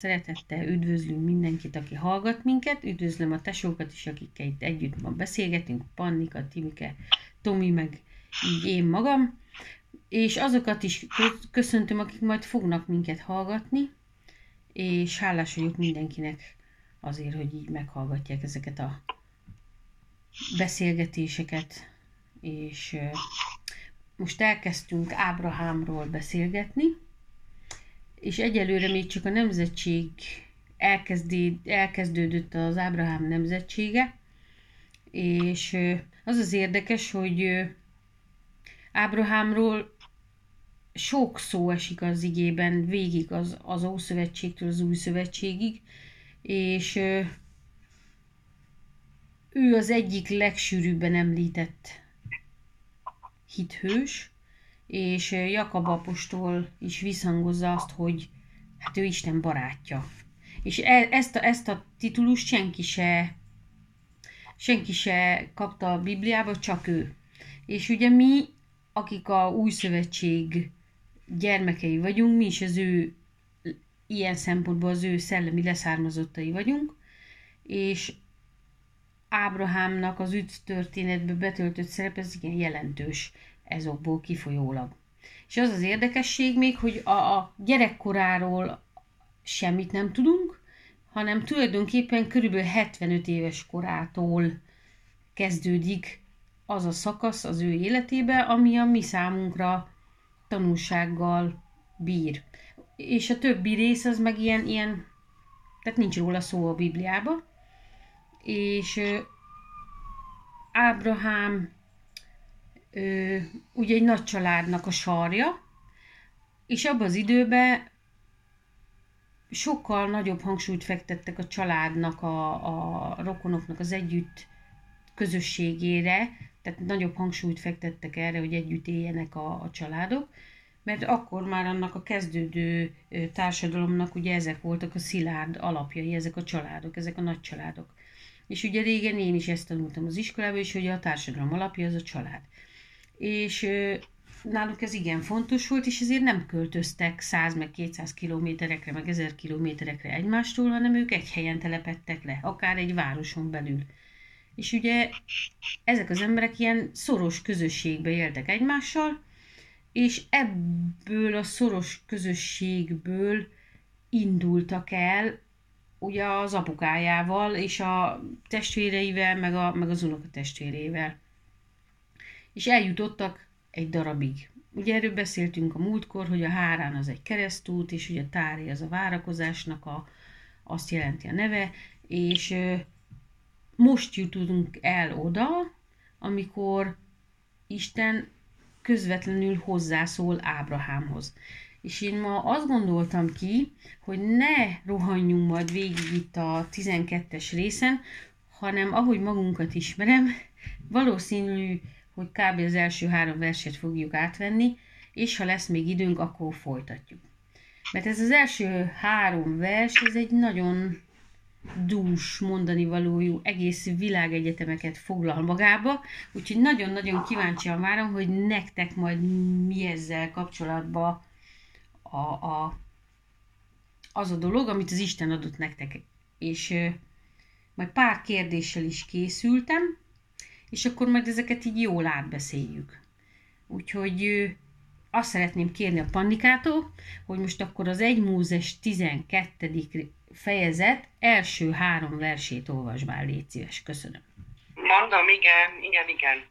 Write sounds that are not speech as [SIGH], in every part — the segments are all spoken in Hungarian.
Szeretettel üdvözlünk mindenkit, aki hallgat minket. Üdvözlöm a tesókat is, akikkel itt együtt van beszélgetünk. Pannika, Timike, Tomi, meg így én magam. És azokat is köszöntöm, akik majd fognak minket hallgatni. És hálás vagyok mindenkinek azért, hogy így meghallgatják ezeket a beszélgetéseket. És most elkezdtünk Ábrahámról beszélgetni és egyelőre még csak a nemzetség elkezdődött az Ábrahám nemzetsége, és az az érdekes, hogy Ábrahámról sok szó esik az igében, végig az, az Ószövetségtől az Új Szövetségig, és ő az egyik legsűrűbben említett hithős, és Jakab apostol is visszhangozza azt, hogy hát ő Isten barátja. És e, ezt a, ezt a titulust senki se, senki se kapta a Bibliába, csak ő. És ugye mi, akik a új szövetség gyermekei vagyunk, mi is az ő ilyen szempontból az ő szellemi leszármazottai vagyunk, és Ábrahámnak az üdv történetbe betöltött szerep, ez igen jelentős ezokból kifolyólag. És az az érdekesség még, hogy a, a gyerekkoráról semmit nem tudunk, hanem tulajdonképpen körülbelül 75 éves korától kezdődik az a szakasz az ő életébe, ami a mi számunkra tanulsággal bír. És a többi rész az meg ilyen, ilyen tehát nincs róla szó a Bibliába. És Ábrahám ö, ugye egy nagy családnak a sarja, és abban az időben sokkal nagyobb hangsúlyt fektettek a családnak, a, a rokonoknak az együtt közösségére, tehát nagyobb hangsúlyt fektettek erre, hogy együtt éljenek a, a családok, mert akkor már annak a kezdődő társadalomnak ugye ezek voltak a szilárd alapjai, ezek a családok, ezek a nagy családok. És ugye régen én is ezt tanultam az iskolában, és hogy a társadalom alapja az a család és náluk ez igen fontos volt, és ezért nem költöztek 100 meg 200 kilométerekre, meg 1000 kilométerekre egymástól, hanem ők egy helyen telepettek le, akár egy városon belül. És ugye ezek az emberek ilyen szoros közösségbe éltek egymással, és ebből a szoros közösségből indultak el ugye az apukájával és a testvéreivel, meg, a, meg az unokatestvérével és eljutottak egy darabig. Ugye erről beszéltünk a múltkor, hogy a hárán az egy keresztút, és ugye a tári az a várakozásnak a, azt jelenti a neve, és most jutunk el oda, amikor Isten közvetlenül hozzászól Ábrahámhoz. És én ma azt gondoltam ki, hogy ne rohanjunk majd végig itt a 12-es részen, hanem ahogy magunkat ismerem, valószínű hogy kb. az első három verset fogjuk átvenni, és ha lesz még időnk, akkor folytatjuk. Mert ez az első három vers, ez egy nagyon dús mondani valójú, egész világegyetemeket foglal magába, úgyhogy nagyon-nagyon kíváncsian várom, hogy nektek majd mi ezzel kapcsolatban a, a, az a dolog, amit az Isten adott nektek. És majd pár kérdéssel is készültem, és akkor majd ezeket így jól átbeszéljük. Úgyhogy azt szeretném kérni a Pannikától, hogy most akkor az 1 Mózes 12. fejezet első három versét olvasd már, légy szíves. Köszönöm. Mondom, igen, igen, igen.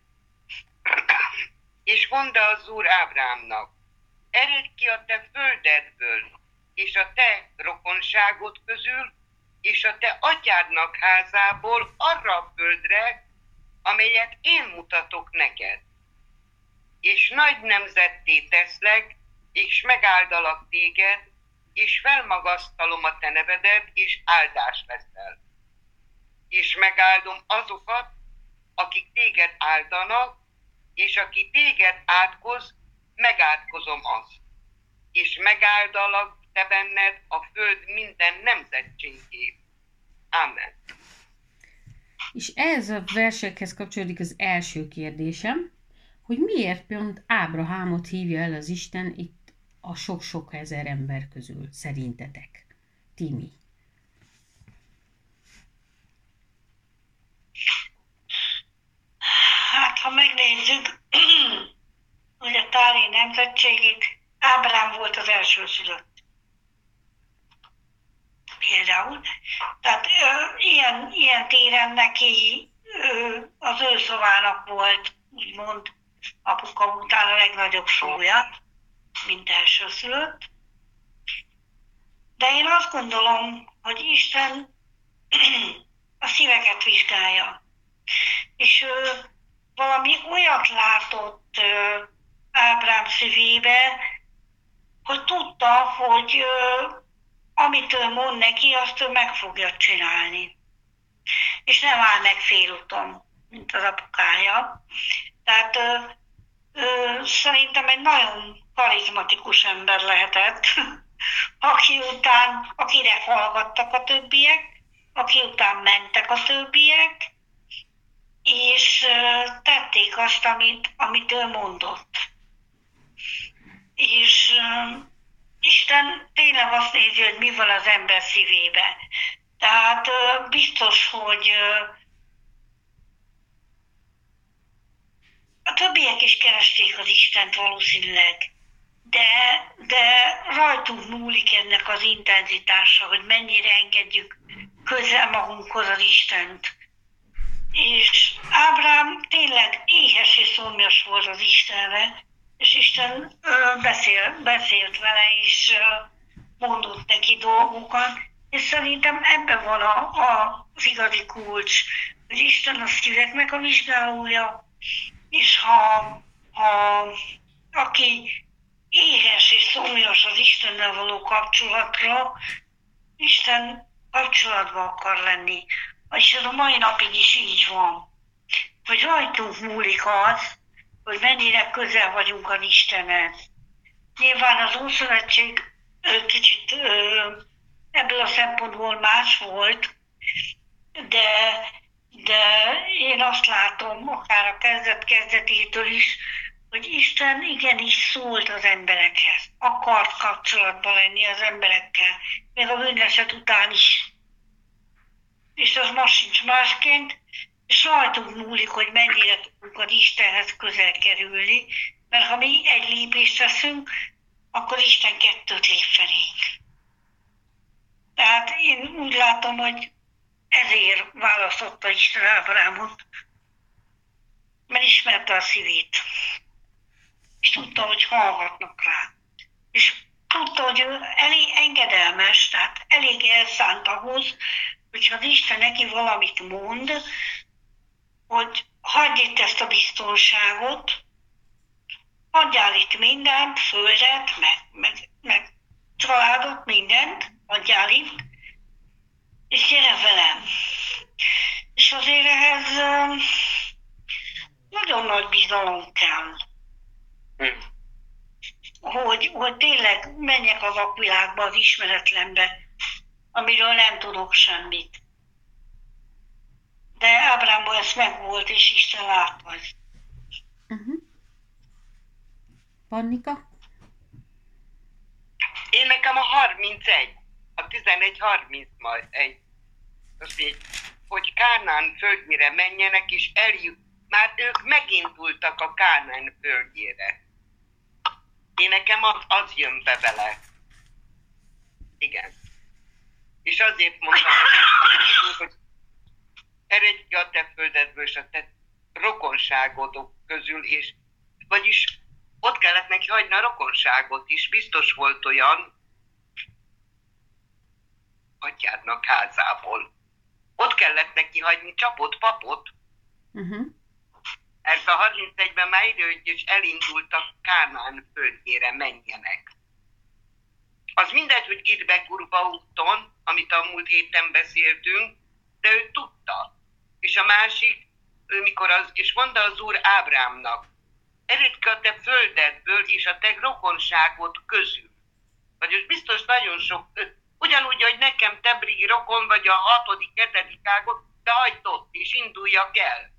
és mondta az Úr Ábrámnak, ered ki a te földedből, és a te rokonságod közül, és a te atyádnak házából arra a földre, amelyet én mutatok neked. És nagy nemzetté teszlek, és megáldalak téged, és felmagasztalom a te nevedet, és áldás leszel. És megáldom azokat, akik téged áldanak, és aki téged átkoz, megátkozom azt. És megáldalak te benned a föld minden nemzetségét. Amen. És ez a versekhez kapcsolódik az első kérdésem, hogy miért pont Ábrahámot hívja el az Isten itt a sok-sok ezer ember közül, szerintetek? Timi. Hát, ha megnézzük, hogy a tári nemzetségét, Ábrám volt az első szülött. Például. Tehát ö, ilyen, ilyen téren neki ö, az ő szovának volt, úgymond, apuka után a legnagyobb súlya, mint elsőszülött. De én azt gondolom, hogy Isten [CLEARS THROAT] a szíveket vizsgálja. És ő valami olyat látott ö, Ábrám szívébe, hogy tudta, hogy ö, amit ő mond neki, azt ő meg fogja csinálni. És nem áll meg félúton, mint az apukája. Tehát ö, ö, szerintem egy nagyon karizmatikus ember lehetett, [LAUGHS] aki után, akire hallgattak a többiek, aki után mentek a többiek, és tették azt, amit, amit ő mondott. És Isten tényleg azt nézi, hogy mi van az ember szívébe. Tehát biztos, hogy a többiek is keresték az Istent valószínűleg, de, de rajtunk múlik ennek az intenzitása, hogy mennyire engedjük közel magunkhoz az Istent. És Ábrám tényleg éhes és szomjas volt az Istenre, és Isten beszél, beszélt vele, és mondott neki dolgokat, és szerintem ebben van a, a, az igazi kulcs, hogy Isten a szíveknek a vizsgálója, és ha, ha aki éhes és szomjas az Istennel való kapcsolatra, Isten kapcsolatban akar lenni. És ez a mai napig is így van. Hogy rajtunk múlik az, hogy mennyire közel vagyunk az Istenhez. Nyilván az Ószövetség kicsit ebből a szempontból más volt, de, de én azt látom, akár a kezdet kezdetétől is, hogy Isten igenis szólt az emberekhez, akart kapcsolatban lenni az emberekkel, még a bűneset után is. És az most sincs másként, rajtunk múlik, hogy mennyire tudunk az Istenhez közel kerülni, mert ha mi egy lépést teszünk, akkor Isten kettőt lép felénk. Tehát én úgy látom, hogy ezért választotta Isten Ábrámot, mert ismerte a szívét. És tudta, hogy hallgatnak rá. És tudta, hogy ő elég engedelmes, tehát elég elszánt ahhoz, hogyha az Isten neki valamit mond, hogy hagyj itt ezt a biztonságot, adjál itt mindent, földet, meg, meg, meg családot, mindent, adjál itt, és gyere velem. És azért ehhez nagyon nagy bizalom kell. Hm. Hogy, hogy tényleg menjek a vakvilágba, az ismeretlenbe, amiről nem tudok semmit. De Ábrámban ez meg volt, és Isten látta ezt. Uh-huh. Pannika? Én nekem a 31, a 11-31, azt így, hogy Kánán földjére menjenek, és eljut, már ők megindultak a Kánán földjére. Én nekem az, az jön be vele. Igen. És azért mondtam, hogy [LAUGHS] eredj a te földedből és a te rokonságodok közül, és vagyis ott kellett neki hagyni a rokonságot is, biztos volt olyan atyádnak házából. Ott kellett neki hagyni csapott papot, uh-huh. Ezt a 31-ben már idő, és elindultak Kánán földjére menjenek. Az mindegy, hogy Gidbe Gurba úton, amit a múlt héten beszéltünk, de ő tudta. És a másik, ő mikor az, és mondta az úr Ábrámnak, eréd a te földedből és a te rokonságot közül. Vagyis biztos nagyon sok, ugyanúgy, hogy nekem Tebrigi rokon vagy a hatodik, hetedik ágot, de hagyd ott, és induljak el.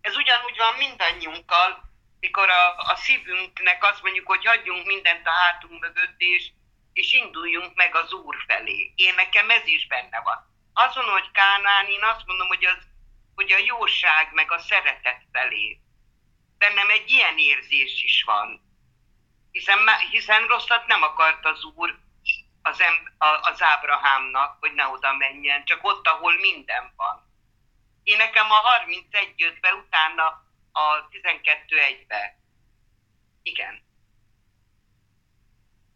Ez ugyanúgy van mindannyiunkkal, mikor a, a szívünknek azt mondjuk, hogy hagyjunk mindent a hátunk mögött, és és induljunk meg az Úr felé. Én nekem ez is benne van. Azon, hogy Kánán, én azt mondom, hogy, az, hogy a jóság meg a szeretet felé. Bennem egy ilyen érzés is van. Hiszen, hiszen rosszat nem akart az Úr az, em, az Ábrahámnak, hogy ne oda menjen, csak ott, ahol minden van. Én nekem a 31 jött be, utána a 12 1-be. Igen.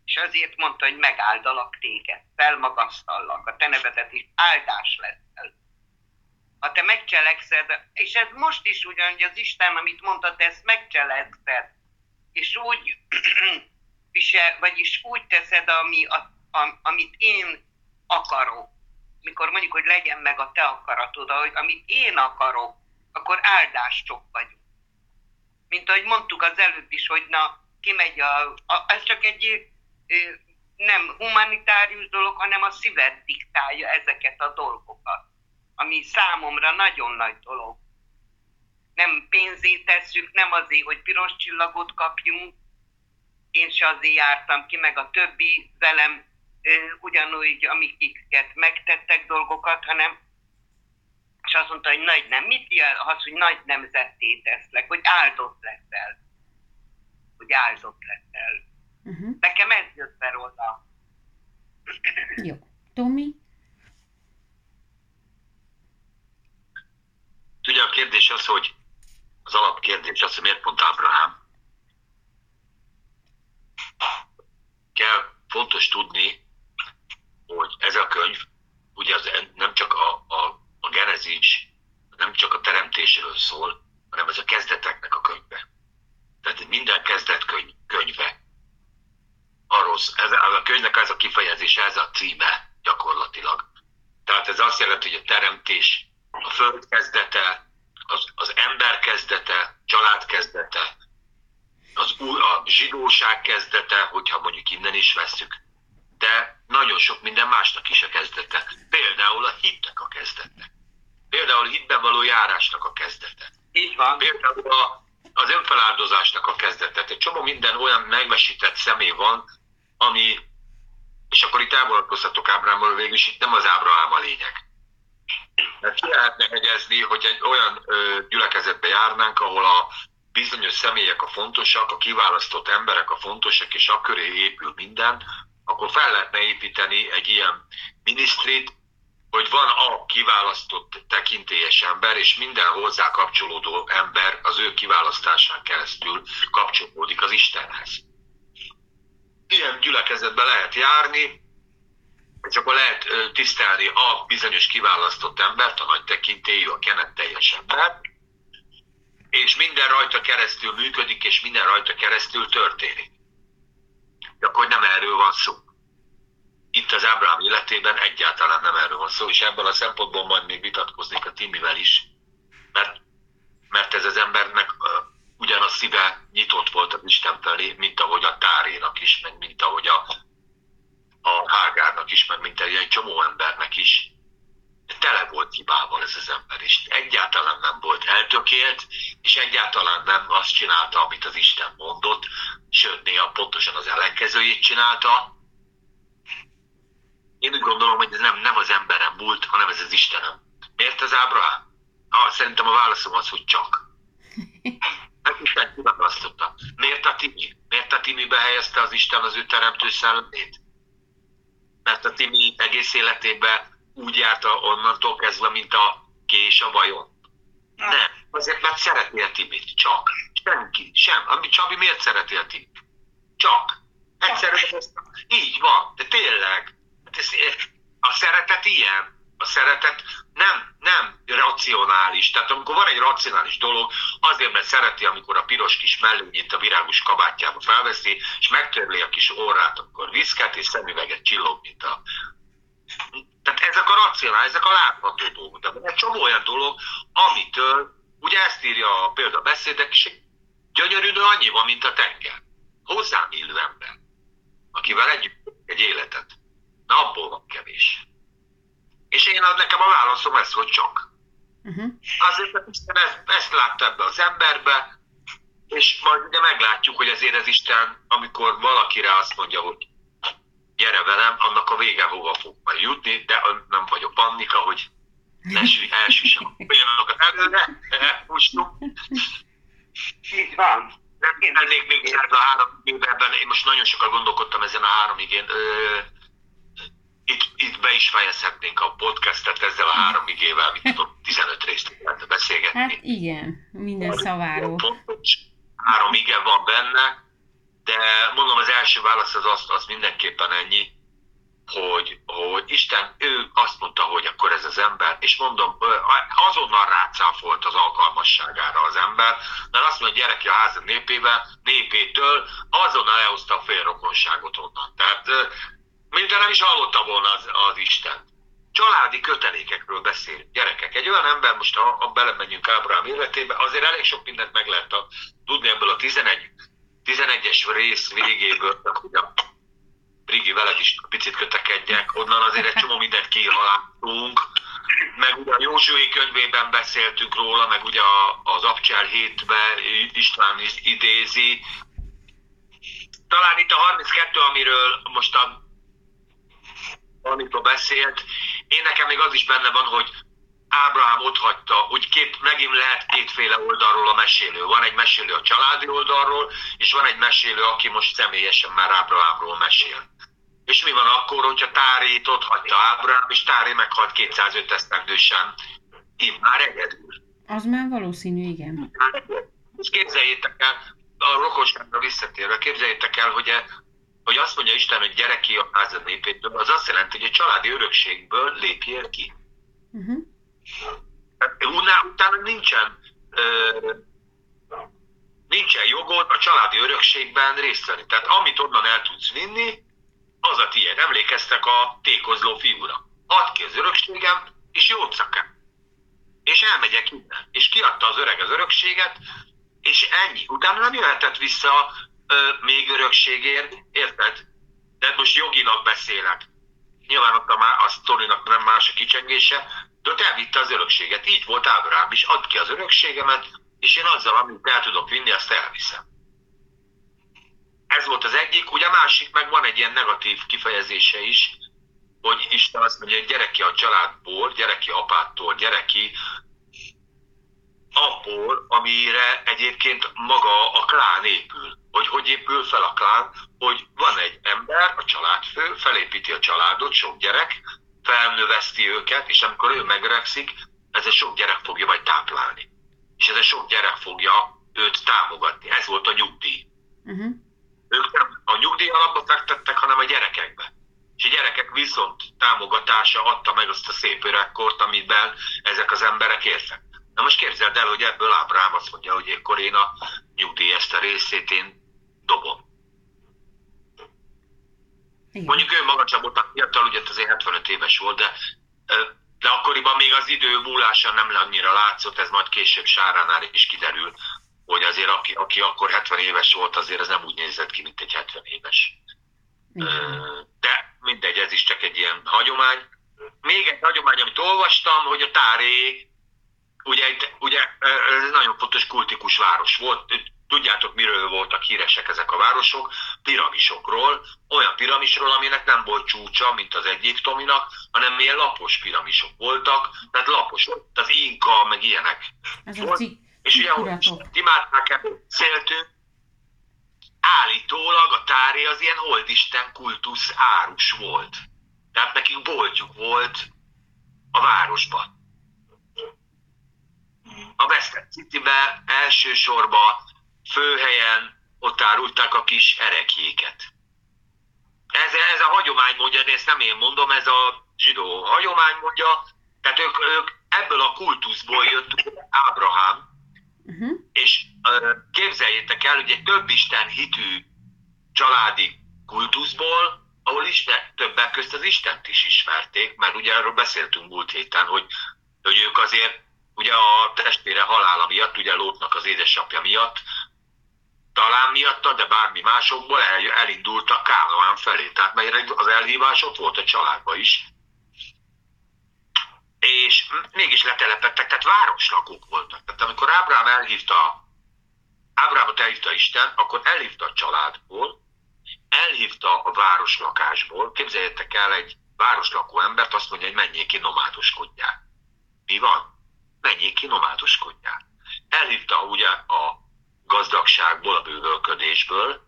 És azért mondta, hogy megáldalak téged, felmagasztallak, a te nevedet is áldás lesz. Ha te megcselekszed, és ez most is ugyan, hogy az Isten, amit mondta, te ezt megcselekszed, és úgy [CLEARS THROAT] visel, vagyis úgy teszed, ami, a, a, amit én akarok, mikor mondjuk, hogy legyen meg a te akaratod, hogy amit én akarok, akkor áldások vagyunk. Mint ahogy mondtuk az előbb is, hogy na, kimegy a, a ez csak egy nem humanitárius dolog, hanem a szíved diktálja ezeket a dolgokat, ami számomra nagyon nagy dolog. Nem pénzét tesszük, nem azért, hogy piros csillagot kapjunk, én se azért jártam ki, meg a többi velem ugyanúgy, amiket megtettek dolgokat, hanem és azt mondta, hogy nagy nem. Mit jel az, hogy nagy nemzetté teszlek, hogy áldott leszel? Hogy áldott leszel. Uh-huh. Nekem ez jött be róla. Jó. Tomi? Ugye a kérdés az, hogy az alapkérdés az, hogy miért pont Ábrahám. Kell fontos tudni, hogy ez a könyv, ugye az nem csak a, a, a genezis, nem csak a teremtésről szól, hanem ez a kezdeteknek a könyve. Tehát minden kezdet könyv, könyve. Arról, ez, a könyvnek ez a kifejezés, ez a címe gyakorlatilag. Tehát ez azt jelenti, hogy a teremtés, a föld kezdete, az, az ember kezdete, család kezdete, az új, a zsidóság kezdete, hogyha mondjuk innen is veszük, de nagyon sok minden másnak is a kezdete. Például a hitnek a kezdete. Például a hitben való járásnak a kezdete. Így van. Például a, az önfeláldozásnak a kezdete. Egy csomó minden olyan megmesített személy van, ami, és akkor itt elvonatkoztatok Ábrámról végül is itt nem az Ábrahám a lényeg. Mert ki lehetne hegyezni, hogy egy olyan ö, gyülekezetbe járnánk, ahol a bizonyos személyek a fontosak, a kiválasztott emberek a fontosak, és a köré épül minden, akkor fel lehetne építeni egy ilyen minisztrit, hogy van a kiválasztott tekintélyes ember, és minden hozzá kapcsolódó ember az ő kiválasztásán keresztül kapcsolódik az Istenhez. Ilyen gyülekezetbe lehet járni, és akkor lehet tisztelni a bizonyos kiválasztott embert, a nagy tekintélyű, a kenetteljes ember, és minden rajta keresztül működik, és minden rajta keresztül történik de akkor nem erről van szó. Itt az Ábrahám életében egyáltalán nem erről van szó, és ebből a szempontból majd még vitatkoznék a Timivel is, mert, mert ez az embernek ugyan a szíve nyitott volt az Isten felé, mint ahogy a Tárénak is, meg mint ahogy a, a Hágárnak is, meg mint egy csomó embernek is tele volt hibával ez az ember, és egyáltalán nem volt eltökélt, és egyáltalán nem azt csinálta, amit az Isten mondott, sőt, néha pontosan az ellenkezőjét csinálta. Én úgy gondolom, hogy ez nem, nem az emberem múlt, hanem ez az Istenem. Miért az Ábrahám? Ah, szerintem a válaszom az, hogy csak. [LAUGHS] Hát Isten kiválasztotta. Miért a Timi? Miért a Timibe helyezte az Isten az ő teremtő szellemét? Mert a Timi egész életében úgy járt onnantól kezdve, mint a kés a vajon. Nem, azért mert szereti a Timit, csak. Senki, sem. Ami Csabi miért szereti a Timit? Csak. Egyszerűen így van, de tényleg. Hát ez, a szeretet ilyen. A szeretet nem, nem racionális. Tehát amikor van egy racionális dolog, azért, mert szereti, amikor a piros kis mellényét a virágos kabátjába felveszi, és megtörli a kis orrát, akkor viszket és szemüveget csillog, mint a tehát ezek a racionál, ezek a látható dolgok. De van egy csomó olyan dolog, amitől, ugye ezt írja a példabeszédek, és gyönyörű nő annyi van, mint a tenger. Hozzám illő ember, akivel együtt egy életet. Na, abból van kevés. És én nekem a válaszom ez, hogy csak. Uh-huh. Azért, mert Isten ezt, ezt látta ebbe az emberbe, és majd ugye meglátjuk, hogy azért az Isten, amikor valakire azt mondja, hogy gyere velem, annak a vége hova fog majd jutni, de nem vagyok pannika, hogy ne sülj, [LAUGHS] elsüssem a olyanokat előre, elpussunk. Így van. Nem én lennék még ebben a három évben, én most nagyon sokat gondolkodtam ezen a három igén. Itt, itt be is fejezhetnénk a podcastet ezzel a három igével, mit tudom, 15 részt lehetne beszélgetni. Hát igen, minden szaváról. Pontos, három ige van benne, de mondom, az első válasz az, az, az mindenképpen ennyi, hogy, hogy Isten, ő azt mondta, hogy akkor ez az ember, és mondom, azonnal rácáfolt az alkalmasságára az ember, mert azt mondja, hogy gyereki a házad népével, népétől azonnal elhozta a félrokonságot onnan. Tehát mintha nem is hallotta volna az, az Isten. Családi kötelékekről beszél. Gyerekek, egy olyan ember, most ha, ha belemegyünk Ábrám életébe, azért elég sok mindent meg lehet a, tudni ebből a 11, 11-es rész végéből, hogy a Rigi, veled is picit kötekedjek, onnan azért egy csomó mindent kihaláltunk, meg ugye a Józsué könyvében beszéltünk róla, meg ugye az Abcsel hétben István is idézi. Talán itt a 32, amiről most a Anita beszélt, én nekem még az is benne van, hogy Ábrahám ott hagyta, hogy két, megint lehet kétféle oldalról a mesélő. Van egy mesélő a családi oldalról, és van egy mesélő, aki most személyesen már Ábrahámról mesél. És mi van akkor, hogyha Tárét ott hagyta Ábrahám, és Táré meghalt 205 esztendősen, már egyedül. Az már valószínű, igen. És képzeljétek el, a rokosságra visszatérve, képzeljétek el, hogy, hogy azt mondja Isten, hogy gyere ki a házad népétől, az azt jelenti, hogy a családi örökségből lépjél ki. Uh-huh. Utána, utána nincsen, ö, nincsen jogod a családi örökségben részt venni. Tehát amit onnan el tudsz vinni, az a tiéd. Emlékeztek a tékozló fiúra. Add ki az örökségem, és jót szakám. És elmegyek innen. És kiadta az öreg az örökséget, és ennyi. Utána nem jöhetett vissza még örökségért, érted? De most jogilag beszélek. Nyilván ott a, má, a sztorinak nem más a kicsengése, de ott elvitte az örökséget. Így volt Ábrám is, add ki az örökségemet, és én azzal, amit el tudok vinni, azt elviszem. Ez volt az egyik, ugye a másik meg van egy ilyen negatív kifejezése is, hogy Isten azt mondja, hogy gyere ki a családból, gyere ki apától, gyere ki abból, amire egyébként maga a klán épül. Hogy hogy épül fel a klán, hogy van egy ember, a családfő, felépíti a családot, sok gyerek, felnöveszti őket, és amikor ő megrekszik, ez a sok gyerek fogja majd táplálni. És ez a sok gyerek fogja őt támogatni. Ez volt a nyugdíj. Uh-huh. Ők nem a nyugdíj alapba fektettek, hanem a gyerekekbe. És a gyerekek viszont támogatása adta meg azt a szép öregkort, amiben ezek az emberek értek. Na most képzeld el, hogy ebből Ábrám azt mondja, hogy akkor én a nyugdíj ezt a részét én dobom. Igen. Mondjuk ő maga a fiatal, ugye azért 75 éves volt, de, de akkoriban még az idő múlása nem annyira látszott, ez majd később Sáránál is kiderül, hogy azért aki, aki akkor 70 éves volt, azért ez nem úgy nézett ki, mint egy 70 éves. Igen. De mindegy, ez is csak egy ilyen hagyomány. Még egy hagyomány, amit olvastam, hogy a Táré, ugye, ugye ez nagyon fontos kultikus város volt, tudjátok, miről voltak híresek ezek a városok? Piramisokról, olyan piramisról, aminek nem volt csúcsa, mint az egyiptominak, hanem ilyen lapos piramisok voltak, tehát lapos, az inka, meg ilyenek. Ez volt. és ugye, ahogy imádták beszéltünk, állítólag a tári az ilyen holdisten kultusz árus volt. Tehát nekik boltjuk volt a városban. A Western city elsősorban főhelyen ott árulták a kis erekjéket. Ez, ez a hagyomány mondja, de ezt nem én mondom, ez a zsidó hagyomány mondja, tehát ők, ők ebből a kultuszból jött Ábrahám, Uh-huh. És uh, képzeljétek el, hogy egy több Isten hitű családi kultuszból, ahol ismer, többek közt az Istent is ismerték, mert ugye erről beszéltünk múlt héten, hogy, hogy ők azért ugye a testvére halála miatt, ugye Lótnak az édesapja miatt, talán miatta, de bármi másokból el, elindultak Kánoán felé. Tehát mert az elhívás ott volt a családban is és mégis letelepettek, tehát városlakók voltak. Tehát amikor Ábrám elhívta, Ábrámot elhívta Isten, akkor elhívta a családból, elhívta a városlakásból, képzeljétek el egy városlakó embert, azt mondja, hogy menjék ki, nomádoskodják. Mi van? Menjék ki, nomádoskodják. Elhívta ugye a gazdagságból, a bővölködésből,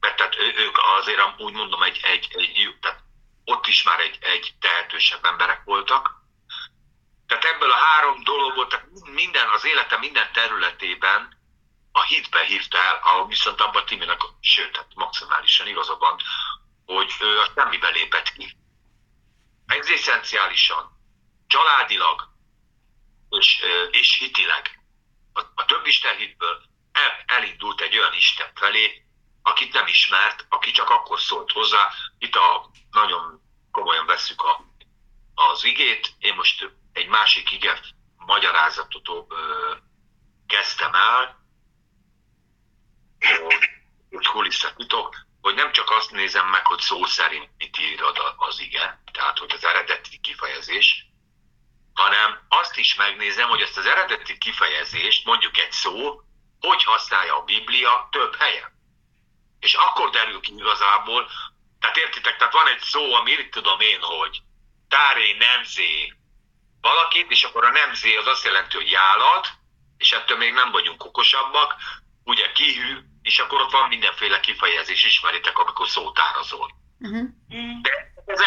mert tehát ők azért úgy mondom, egy, egy, egy tehát ott is már egy, egy tehetősebb emberek voltak. Tehát ebből a három dologból, tehát minden, az élete minden területében a hitbe hívta el, a, viszont abban Timinek, sőt, tehát maximálisan igazabban, hogy ő a semmibe lépett ki. Egzisztenciálisan, családilag és, és hitileg. A, a több Isten hitből el, elindult egy olyan Isten felé, akit nem ismert, aki csak akkor szólt hozzá. Itt a, nagyon komolyan veszük a, az igét. Én most egy másik ige magyarázatot ö, kezdtem el, hogy kulisszatitok, hogy nem csak azt nézem meg, hogy szó szerint mit ír az ige, tehát hogy az eredeti kifejezés, hanem azt is megnézem, hogy ezt az eredeti kifejezést, mondjuk egy szó, hogy használja a Biblia több helyen. És akkor derül ki igazából, tehát értitek, tehát van egy szó, ami itt tudom én, hogy táré nemzé valakit, és akkor a nemzé az azt jelenti, hogy jálad, és ettől még nem vagyunk okosabbak, ugye kihű, és akkor ott van mindenféle kifejezés, ismeritek, amikor szótárazol. Uh-huh. De ez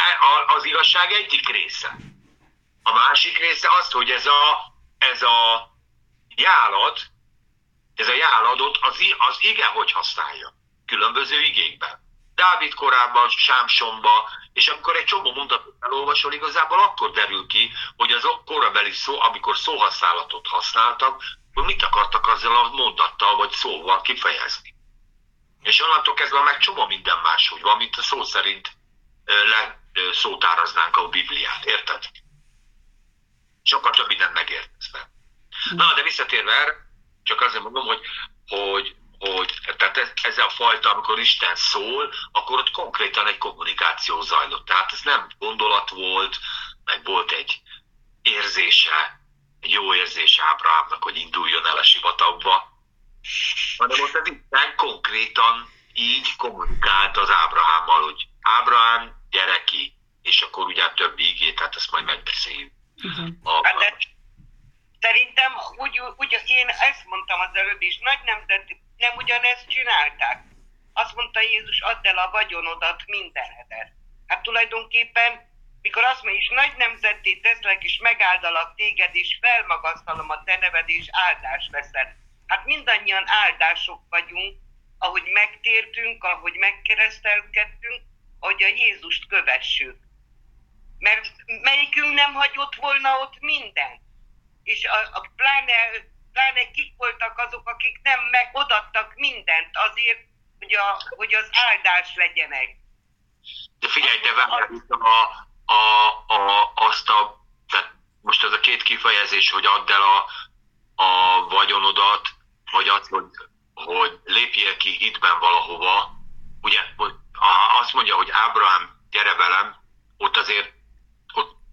az igazság egyik része. A másik része az, hogy ez a, ez a jálad, ez a jáladot az, az ige hogy használja különböző igékben. Dávid korában, Sámsonba, és amikor egy csomó mondatot elolvasol, igazából akkor derül ki, hogy az korabeli szó, amikor szóhasználatot használtak, hogy mit akartak azzal a mondattal vagy szóval kifejezni. És onnantól kezdve meg csomó minden más, hogy van, mint a szó szerint le szótáraznánk a Bibliát, érted? Sokkal több mindent megértezve. Na, de visszatérve erre, csak azért mondom, hogy, hogy hogy tehát ez, ez a fajta, amikor Isten szól, akkor ott konkrétan egy kommunikáció zajlott. Tehát ez nem gondolat volt, meg volt egy érzése, egy jó érzése Ábrahámnak, hogy induljon el a sivatagba, hanem ott az Isten konkrétan így kommunikált az Ábrahámmal, hogy Ábrahám, gyereki, és akkor ugye többi ígét, tehát ezt majd megbeszéljük. Uh-huh. Hát de szerintem úgy, úgy, én ezt mondtam az előbb is, nagy nemzet nem ugyanezt csinálták. Azt mondta Jézus, add el a vagyonodat mindenedet. Hát tulajdonképpen, mikor azt mondja, és nagy nemzetté teszlek, és megáldalak téged, és felmagasztalom a te neved, és áldás leszel. Hát mindannyian áldások vagyunk, ahogy megtértünk, ahogy megkeresztelkedtünk, ahogy a Jézust kövessük. Mert melyikünk nem hagyott volna ott minden? És a, a pláne pláne kik voltak azok, akik nem megodattak mindent azért, hogy, a, hogy az áldás legyenek. De figyelj, de várj, a, a, a, azt a, tehát most ez a két kifejezés, hogy add el a, a vagyonodat, vagy azt, hogy, hogy lépjél ki hitben valahova, ugye azt mondja, hogy Ábrahám, gyere velem, ott azért,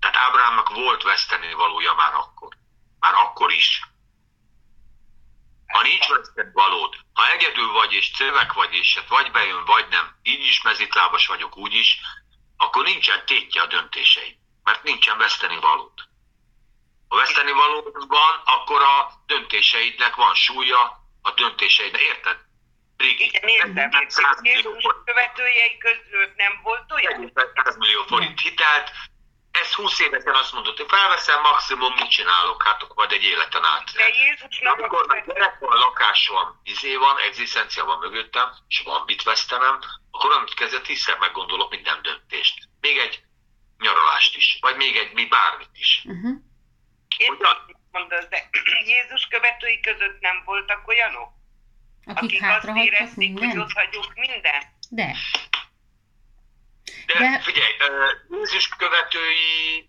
tehát Ábrahámnak volt veszteni valója már akkor. Már akkor is. Ha nincs vesztett valód, ha egyedül vagy és cövek vagy, és hát vagy bejön, vagy nem, így is mezitlábas vagyok, úgy is, akkor nincsen tétje a döntései, mert nincsen veszteni valód. Ha veszteni valód van, akkor a döntéseidnek van súlya, a döntéseidnek, érted? Brigi. Igen, értem. Jézus követőjei között nem volt olyan? 100 millió forint hitelt, ez 20 évesen azt mondott, hogy felveszem, maximum mit csinálok, hát akkor majd egy életen át. De Jézusnak Amikor meg gyerek van, lakás van, izé van, egzisztencia van mögöttem, és van mit vesztenem, akkor amit kezdve tízszer meggondolok minden döntést. Még egy nyaralást is, vagy még egy mi bármit is. Uh-huh. Én mondasz, de [CLEARS THROAT] Jézus követői között nem voltak olyanok? Akik, akik azt érezték, minden? hogy ott hagyjuk minden? De. De, De... figyelj, Jézus követői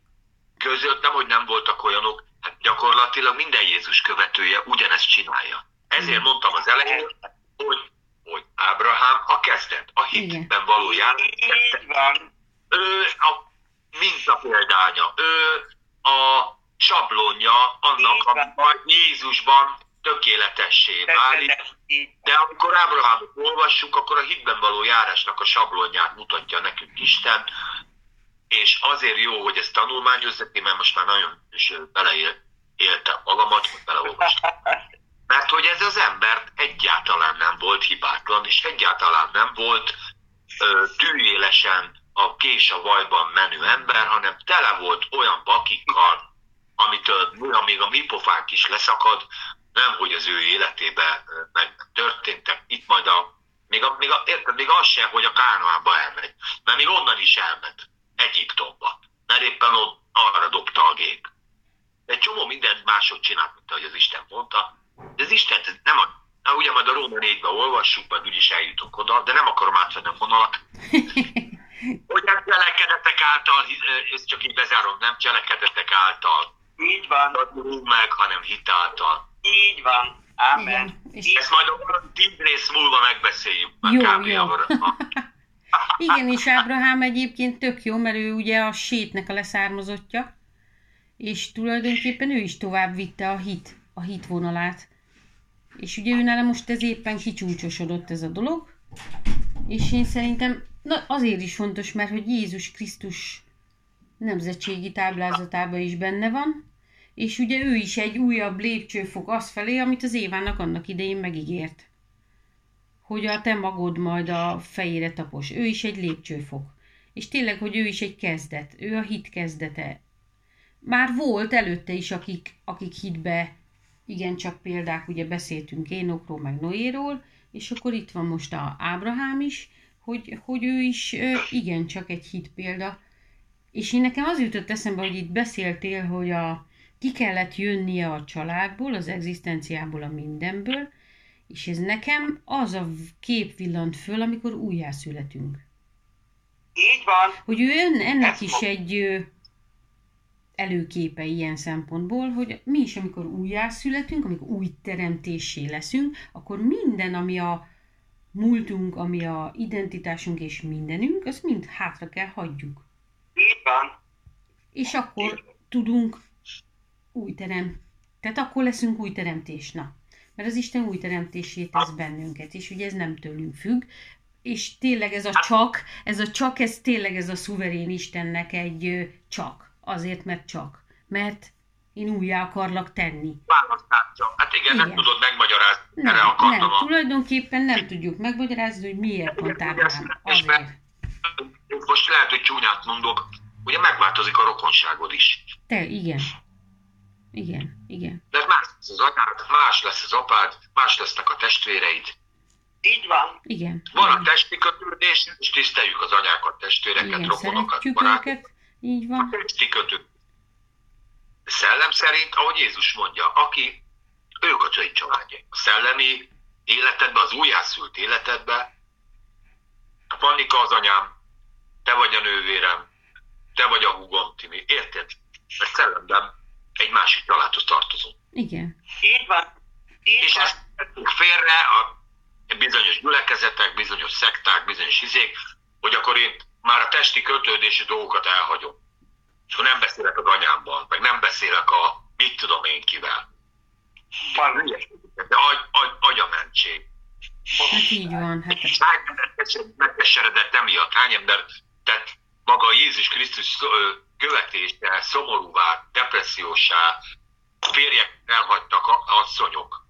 között nem, hogy nem voltak olyanok, hát gyakorlatilag minden Jézus követője ugyanezt csinálja. Ezért mm. mondtam az elején, hogy, hogy Ábrahám a kezdet, a hitben való van. Ő a minta példánya, ő a sablonja annak, ami majd Jézusban tökéletessé válik, de amikor Ábrahámot olvassuk, akkor a hitben való járásnak a sablonját mutatja nekünk Isten, és azért jó, hogy ezt tanulmányozzak, mert most már nagyon is beleéltem magamat, hogy beleolvastam. Mert hogy ez az ember egyáltalán nem volt hibátlan, és egyáltalán nem volt ö, tűélesen a kés a vajban menő ember, hanem tele volt olyan bakikkal, amitől még a mi pofánk is leszakad, nem, hogy az ő életébe meg történtek. Itt majd a, még, a, még, a, érted, még az sem, hogy a Kánoánba elmegy. Mert még onnan is elment. Egyiptomba. Mert éppen ott arra dobta a gép. Egy csomó mindent máshogy csinált, mint ahogy az Isten mondta. De az Isten nem a, na, ugye majd a Róma 4-ben olvassuk, majd úgyis eljutunk oda, de nem akarom átvenni a vonalat. [LAUGHS] hogy nem cselekedetek által, ezt csak így bezárom, nem cselekedetek által. Így van. meg, hanem hitáltal. Így van. Amen. Igen. És Ezt majd a tíz rész múlva megbeszéljük. Jó, jó. [LAUGHS] Igen, és Ábrahám egyébként tök jó, mert ő ugye a sétnek a leszármazottja, és tulajdonképpen ő is tovább vitte a hit, a hit vonalát. És ugye ő most ez éppen kicsúcsosodott ez a dolog, és én szerintem na, azért is fontos, mert hogy Jézus Krisztus nemzetségi táblázatában is benne van, és ugye ő is egy újabb lépcsőfok az felé, amit az Évának annak idején megígért. Hogy a te magod majd a fejére tapos. Ő is egy lépcsőfok. És tényleg, hogy ő is egy kezdet. Ő a hit kezdete. Már volt előtte is, akik, akik hitbe, igencsak példák, ugye beszéltünk Énokról, meg Noéról, és akkor itt van most a Ábrahám is, hogy, hogy ő is igencsak egy hit példa. És én nekem az jutott eszembe, hogy itt beszéltél, hogy a, ki kellett jönnie a családból, az egzisztenciából, a mindenből, és ez nekem az a kép villant föl, amikor újjászületünk. Így van. Hogy ő ön, ennek ez is egy előképe ilyen szempontból, hogy mi is, amikor újjászületünk, amikor új teremtésé leszünk, akkor minden, ami a múltunk, ami a identitásunk és mindenünk, azt mind hátra kell hagyjuk. Így van. És akkor tudunk új terem. Tehát akkor leszünk új teremtés. Na, mert az Isten új teremtését tesz bennünket, és ugye ez nem tőlünk függ, és tényleg ez a csak, ez a csak, ez tényleg ez a szuverén Istennek egy csak. Azért, mert csak. Mert én újjá akarlak tenni. Választása. Hát igen, igen, nem tudod megmagyarázni. Nem, Erre akartam nem. A... tulajdonképpen nem tudjuk megmagyarázni, hogy miért pont Ábrahám. Azért. Most lehet, hogy csúnyát mondok, ugye megváltozik a rokonságod is. Te, igen. Igen, igen. De más lesz az anyád, más lesz az apád, más lesznek a testvéreid. Így van. Igen. Van igen. a testi kötődés, és tiszteljük az anyákat, testvéreket, igen, rokonokat, barátokat. Így van. A testi kötődés. Szellem szerint, ahogy Jézus mondja, aki ők a csai családja. A szellemi életedbe, az újjászült életedbe, Pannika az anyám, te vagy a nővérem, te vagy a húgom, Timi, érted? Mert szellemben egy másik családhoz tartozunk. Igen. Így van. Így és ezt félre a bizonyos gyülekezetek, bizonyos szekták, bizonyos izék, hogy akkor én már a testi kötődési dolgokat elhagyom. És akkor nem beszélek az anyámban, meg nem beszélek a mit tudom én kivel. De agy, agy, agyamentség. Hát így van. Hát... És hány megkeseredett emiatt, hány ember tett maga Jézus Krisztus követése szomorúvá, depressziósá, férjek elhagytak asszonyok,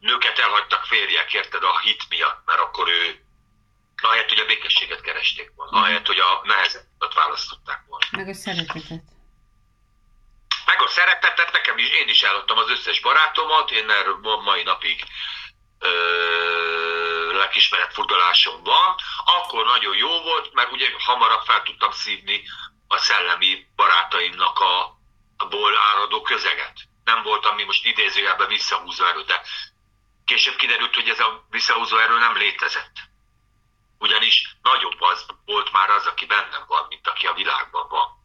nőket elhagytak férjek, érted, a hit miatt, mert akkor ő, ahelyett, hogy a békességet keresték volna, ahelyett, hogy a nehezebbet választották volna. Meg a szeretetet. Meg a szeretetet, nekem is, én is eladtam az összes barátomat, én erről mai napig ö, lelkismeret furdalásom van, akkor nagyon jó volt, mert ugye hamarabb fel tudtam szívni a szellemi barátaimnak a, a ból áradó közeget. Nem volt, ami most idézőjelben visszahúzó erő, de később kiderült, hogy ez a visszahúzó erő nem létezett. Ugyanis nagyobb az volt már az, aki bennem van, mint aki a világban van.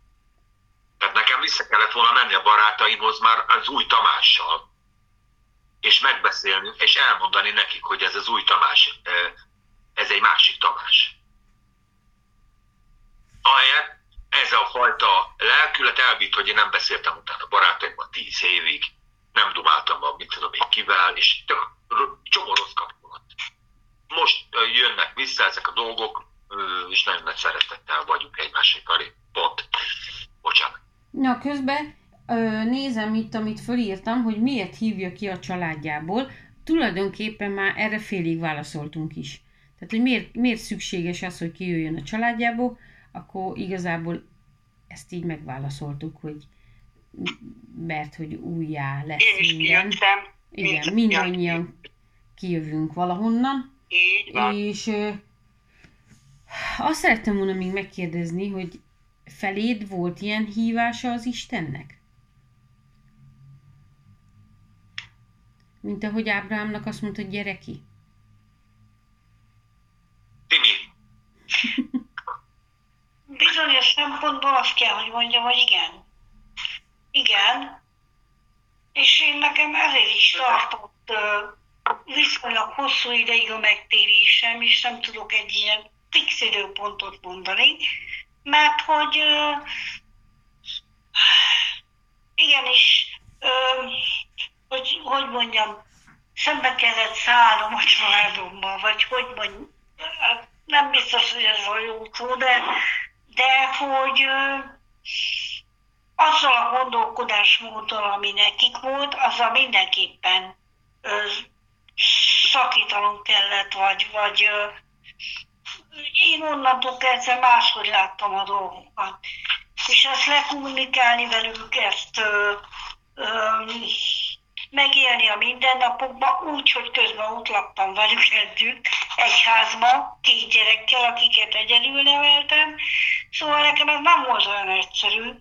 Tehát nekem vissza kellett volna menni a barátaimhoz már az új Tamással, és megbeszélni, és elmondani nekik, hogy ez az új Tamás, ez egy másik Tamás. Ahelyett ez a fajta lelkület elvitt, hogy én nem beszéltem utána barátaimmal tíz évig, nem dumáltam a mit tudom én kivel, és csomó rossz kapcsolat. Most jönnek vissza ezek a dolgok, és nagyon nagy szeretettel vagyunk egymásé felé. Pont. Bocsánat. Na, közben nézem itt, amit fölírtam, hogy miért hívja ki a családjából. Tulajdonképpen már erre félig válaszoltunk is. Tehát, hogy miért, miért szükséges az, hogy kijöjjön a családjából, akkor igazából ezt így megválaszoltuk, hogy mert hogy újjá lesz Én is minden. kijöttem. Igen, Mind- mindannyian kijövünk valahonnan. Így van. És ö, azt szerettem volna még megkérdezni, hogy feléd volt ilyen hívása az Istennek? Mint ahogy Ábrahámnak azt mondta, gyere ki. Timi, [LAUGHS] Bizonyos szempontból azt kell, hogy mondjam, hogy igen. Igen. És én nekem ezért is tartott viszonylag hosszú ideig a megtérésem, és nem tudok egy ilyen fix időpontot mondani, mert hogy ö, igenis, ö, hogy, hogy mondjam, szembe kellett szállnom a családommal, vagy hogy mondjam, hát nem biztos, hogy ez a jó szó, de, de hogy azzal a gondolkodásmóddal, ami nekik volt, azzal mindenképpen ö, szakítanom kellett, vagy, vagy én onnantól kezdve máshogy láttam a dolgokat. És ezt lekommunikálni velük, ezt ö, ö, megélni a mindennapokban, úgy, hogy közben ott laktam velük együtt, egy házba, két gyerekkel, akiket egyedül neveltem. Szóval nekem ez nem volt olyan egyszerű.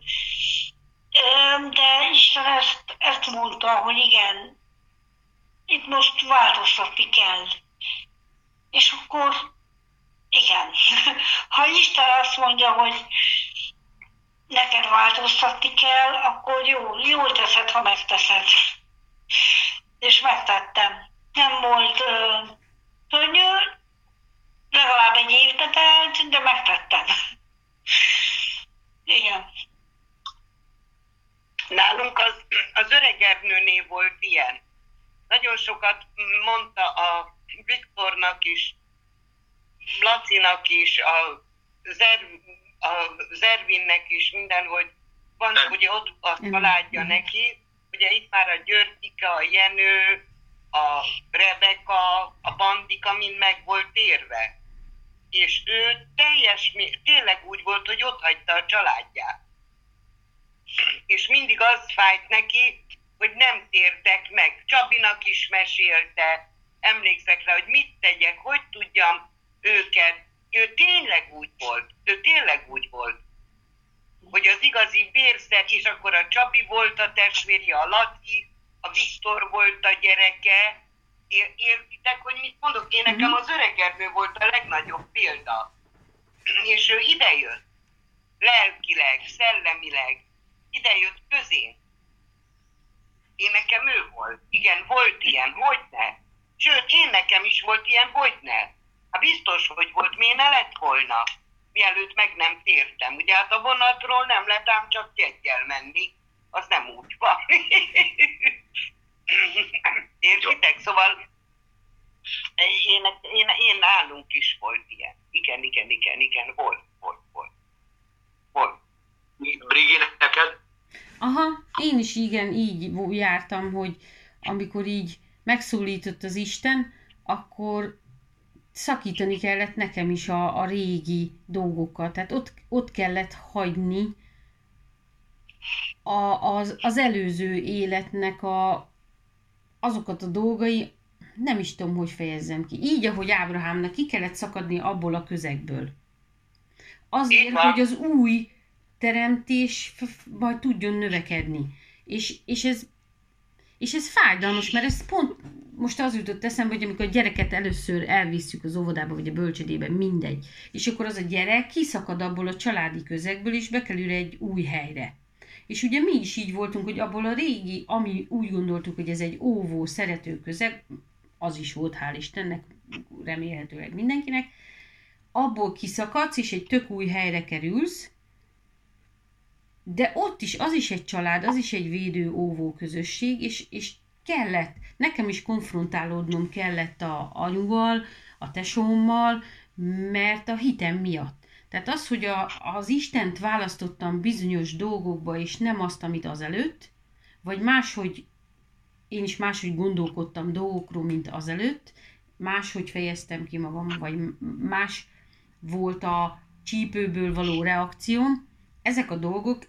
De Isten ezt, ezt mondta, hogy igen, itt most változtatni kell. És akkor igen, [LAUGHS] ha Isten azt mondja, hogy neked változtatni kell, akkor jó, jól teszed, ha megteszed. És megtettem. Nem volt ö, könnyű, legalább egy évbe telt, de megtettem. Igen. Nálunk az, az öreg Ernőné volt ilyen. Nagyon sokat mondta a Viktornak is, Lacinak is, a, Zer, a Zervinnek is, minden, hogy van ugye ott a családja neki, ugye itt már a Györgyika, a Jenő, a Rebeka, a Bandika mind meg volt érve. És ő teljes, tényleg úgy volt, hogy ott hagyta a családját. És mindig az fájt neki, hogy nem tértek meg. Csabinak is mesélte, emlékszek rá, hogy mit tegyek, hogy tudjam őket. Ő tényleg úgy volt, ő tényleg úgy volt, hogy az igazi vérszer, és akkor a Csabi volt a testvérje, a Laci, a Viktor volt a gyereke. Ér- Értitek, hogy mit mondok? Én nekem az öregernő volt a legnagyobb példa. És ő idejött, lelkileg, szellemileg, idejött közénk. Én nekem ő volt. Igen, volt ilyen, hogy ne. Sőt, én nekem is volt ilyen, hogy ne. Hát biztos, hogy volt, miért ne lett volna, mielőtt meg nem tértem. Ugye hát a vonatról nem lehet ám csak jeggyel menni, az nem úgy van. [LAUGHS] Értitek? Szóval én, én, én nálunk is volt ilyen. Igen, igen, igen, igen, volt, volt, volt. Volt. Brigi, neked? Aha, én is igen, így jártam, hogy amikor így megszólított az Isten, akkor szakítani kellett nekem is a, a régi dolgokat. Tehát ott, ott kellett hagyni a, az, az előző életnek a, azokat a dolgai, nem is tudom, hogy fejezzem ki. Így, ahogy Ábrahámnak ki kellett szakadni abból a közegből. Azért, hogy az új teremtés majd tudjon növekedni. És, és ez és ez fájdalmas, mert ez pont most az jutott eszembe, hogy amikor a gyereket először elvisszük az óvodába, vagy a bölcsödébe, mindegy. És akkor az a gyerek kiszakad abból a családi közegből, és bekerül egy új helyre. És ugye mi is így voltunk, hogy abból a régi, ami úgy gondoltuk, hogy ez egy óvó, szerető közeg, az is volt, hál' Istennek, remélhetőleg mindenkinek, abból kiszakadsz, és egy tök új helyre kerülsz, de ott is, az is egy család, az is egy védő-óvó közösség, és, és kellett, nekem is konfrontálódnom kellett a anyuval, a tesómmal, mert a hitem miatt. Tehát az, hogy a, az Istent választottam bizonyos dolgokba, és nem azt, amit azelőtt, vagy máshogy én is máshogy gondolkodtam dolgokról, mint azelőtt, máshogy fejeztem ki magam, vagy más volt a csípőből való reakcióm, ezek a dolgok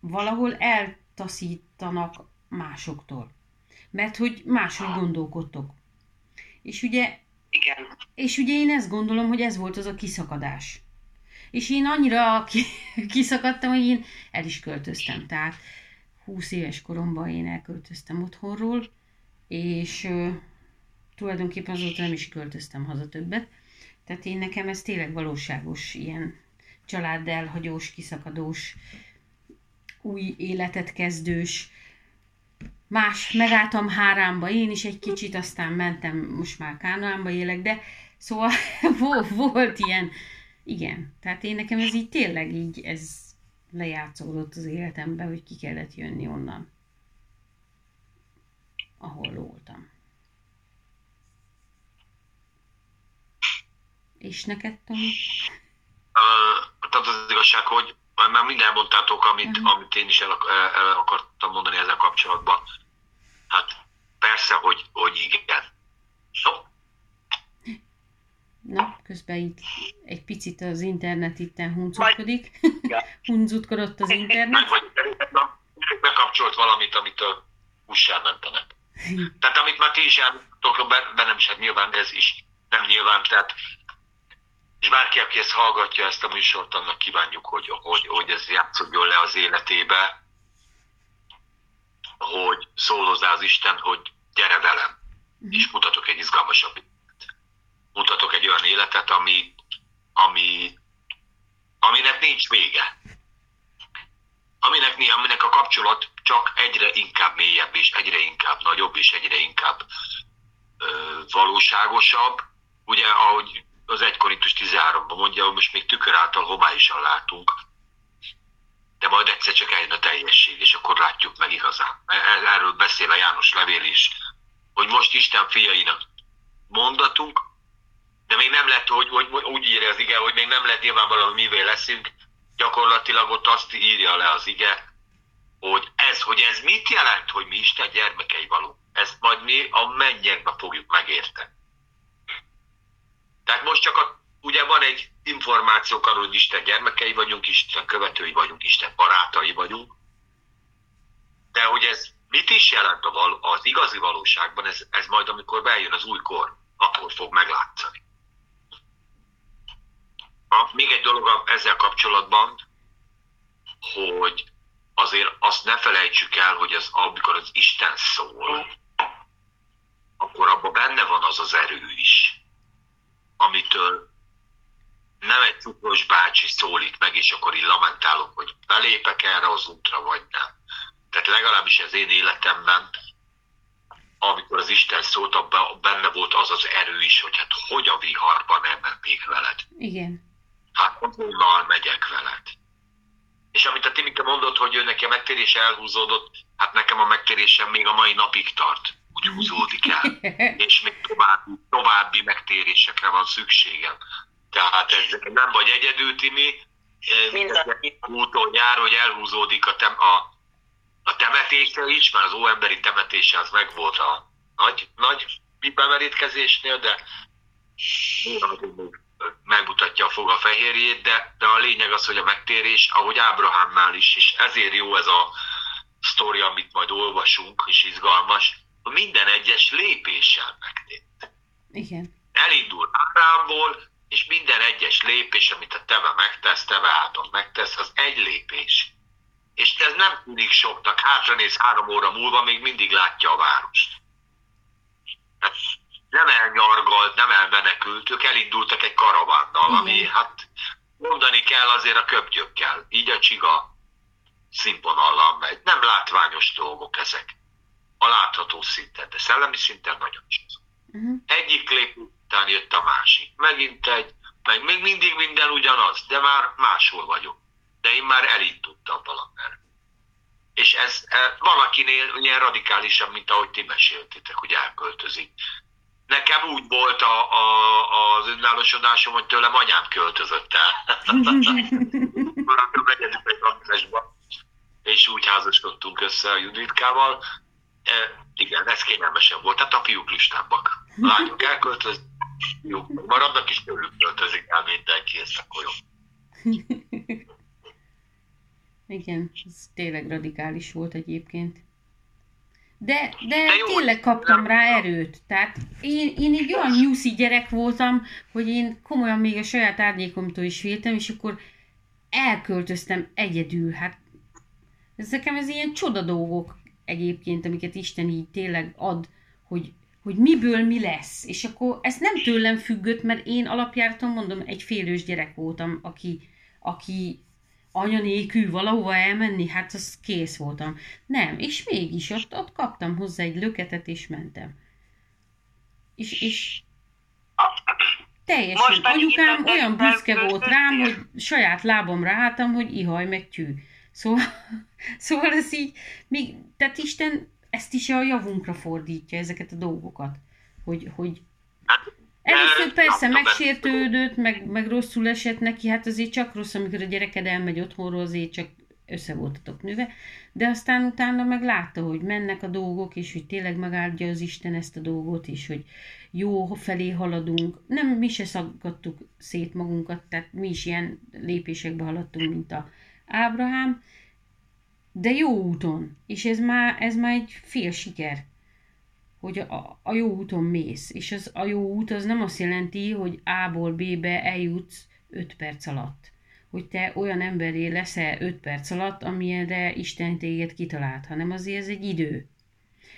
valahol eltaszítanak másoktól. Mert hogy máshogy gondolkodtok. És ugye, Igen. és ugye én ezt gondolom, hogy ez volt az a kiszakadás. És én annyira ki, [LAUGHS] kiszakadtam, hogy én el is költöztem. Tehát 20 éves koromban én elköltöztem otthonról, és ö, tulajdonképpen azóta nem is költöztem haza többet. Tehát én nekem ez tényleg valóságos ilyen család elhagyós, kiszakadós, új életet kezdős. Más, megálltam Hárámba én is egy kicsit, aztán mentem, most már Kánoánba élek, de szóval [LAUGHS] volt ilyen, igen, tehát én nekem ez így tényleg így, ez lejátszódott az életemben, hogy ki kellett jönni onnan, ahol voltam. És neked, Tomi? Uh, tehát az igazság, hogy már mind elmondtátok, amit, uh-huh. amit én is el, el, akartam mondani ezzel kapcsolatban. Hát persze, hogy, hogy igen. So, Na, közben itt egy picit az internet itten huncutkodik. Ja. [LAUGHS] Huncutkodott az internet. vagy bekapcsolt valamit, amit a buszsán mentenek. Tehát amit már ti is elmondtok, be- bennem is, hát nyilván ez is nem nyilván, tehát és bárki, aki ezt hallgatja, ezt a műsort, annak kívánjuk, hogy, hogy, hogy ez játszódjon le az életébe, hogy szól hozzá az Isten, hogy gyere velem, és mutatok egy izgalmasabb életet. Mutatok egy olyan életet, ami, ami, aminek nincs vége. Aminek, mi- aminek a kapcsolat csak egyre inkább mélyebb, és egyre inkább nagyobb, és egyre inkább ö, valóságosabb. Ugye, ahogy az 1 Korintus 13-ban mondja, hogy most még tükör által homályosan látunk, de majd egyszer csak eljön a teljesség, és akkor látjuk meg igazán. E- Erről beszél a János levél is, hogy most Isten fiainak mondatunk, de még nem lett, hogy, hogy, úgy írja az ige, hogy még nem lett nyilvánvalóan, mivé leszünk, gyakorlatilag ott azt írja le az ige, hogy ez, hogy ez mit jelent, hogy mi Isten gyermekei való. Ezt majd mi a mennyekbe fogjuk megérteni. Tehát most csak a, ugye van egy információk arról, hogy Isten gyermekei vagyunk, Isten követői vagyunk, Isten barátai vagyunk, de hogy ez mit is jelent a val- az igazi valóságban, ez, ez majd amikor bejön az új kor, akkor fog meglátszani. A, még egy dolog ezzel kapcsolatban, hogy azért azt ne felejtsük el, hogy az, amikor az Isten szól, akkor abban benne van az az erő is, amitől nem egy cukros bácsi szólít meg, és akkor így lamentálok, hogy belépek erre az útra, vagy nem. Tehát legalábbis az én életemben, amikor az Isten szólt, abban benne volt az az erő is, hogy hát hogy a viharban nem mennék veled. Igen. Hát azonnal megyek veled. És amit a Timike mondott, hogy ő neki a megtérése elhúzódott, hát nekem a megtérésem még a mai napig tart. Úgy húzódik el. És még további, további megtérésekre van szükségem. Tehát ez nem vagy egyedül, Timi. Mindenki. Úton jár, hogy elhúzódik a, tem, a, a temetése is, mert az óemberi temetése az megvolt a nagy, nagy bemerítkezésnél, de megmutatja a fog a fehérjét, de, de a lényeg az, hogy a megtérés, ahogy Ábrahámnál is, és ezért jó ez a sztori, amit majd olvasunk, és izgalmas, minden egyes lépéssel megtért. Igen. Elindul Ábrámból, és minden egyes lépés, amit a teve megtesz, teve által megtesz, az egy lépés. És ez nem tűnik soknak, hátranéz három óra múlva, még mindig látja a várost. Hát nem elnyargalt, nem elmenekült, ők elindultak egy karavánnal, ami Igen. hát mondani kell azért a köpgyökkel, így a csiga színvonallal megy. Nem látványos dolgok ezek. A látható szinten, de szellemi szinten nagyon is. Uh-huh. Egyik lépés után jött a másik. Megint egy, meg még mindig minden ugyanaz, de már máshol vagyok. De én már elindultam valamelyik. valakinél ilyen radikálisabb, mint ahogy ti meséltétek, hogy elköltözik. Nekem úgy volt a, a, az önállósodásom, hogy tőlem anyám költözött el. [LAUGHS] és úgy házasodtunk össze a Juditkával. Igen, ez kényelmesen volt. Tehát a fiúk listábbak. A lányok elköltöznek, fiúk maradnak, és tőlük költözik el mindenki, ezt akkor jó. Igen, ez tényleg radikális volt egyébként. De, de, de jó, tényleg kaptam rá erőt. Tehát én, én egy olyan nyuszi gyerek voltam, hogy én komolyan még a saját árnyékomtól is féltem, és akkor elköltöztem egyedül. Hát ez nekem ez ilyen csoda dolgok egyébként, amiket Isten így tényleg ad, hogy, hogy miből mi lesz. És akkor ez nem tőlem függött, mert én alapjártan mondom, egy félős gyerek voltam, aki, aki anya nélkül valahova elmenni, hát az kész voltam. Nem, és mégis ott, ott kaptam hozzá egy löketet, és mentem. És, és teljesen, anyukám olyan büszke volt rám, hogy saját lábamra álltam, hogy ihaj meg tű. Szóval, [LAUGHS] szóval ez így, még, tehát Isten ezt is a javunkra fordítja, ezeket a dolgokat. Hogy, hogy hát, Először persze megsértődött, meg, meg rosszul esett neki, hát azért csak rossz, amikor a gyereked elmegy otthonról, azért csak össze voltatok nőve, de aztán utána meg látta, hogy mennek a dolgok, és hogy tényleg megáldja az Isten ezt a dolgot, és hogy jó felé haladunk. Nem, mi se szaggattuk szét magunkat, tehát mi is ilyen lépésekbe haladtunk, mint a Ábrahám, de jó úton, és ez már, ez már egy fél siker hogy a, a jó úton mész. És az, a jó út az nem azt jelenti, hogy A-ból B-be eljutsz 5 perc alatt. Hogy te olyan emberé leszel 5 perc alatt, amilyenre Isten téged kitalált, hanem azért ez egy idő.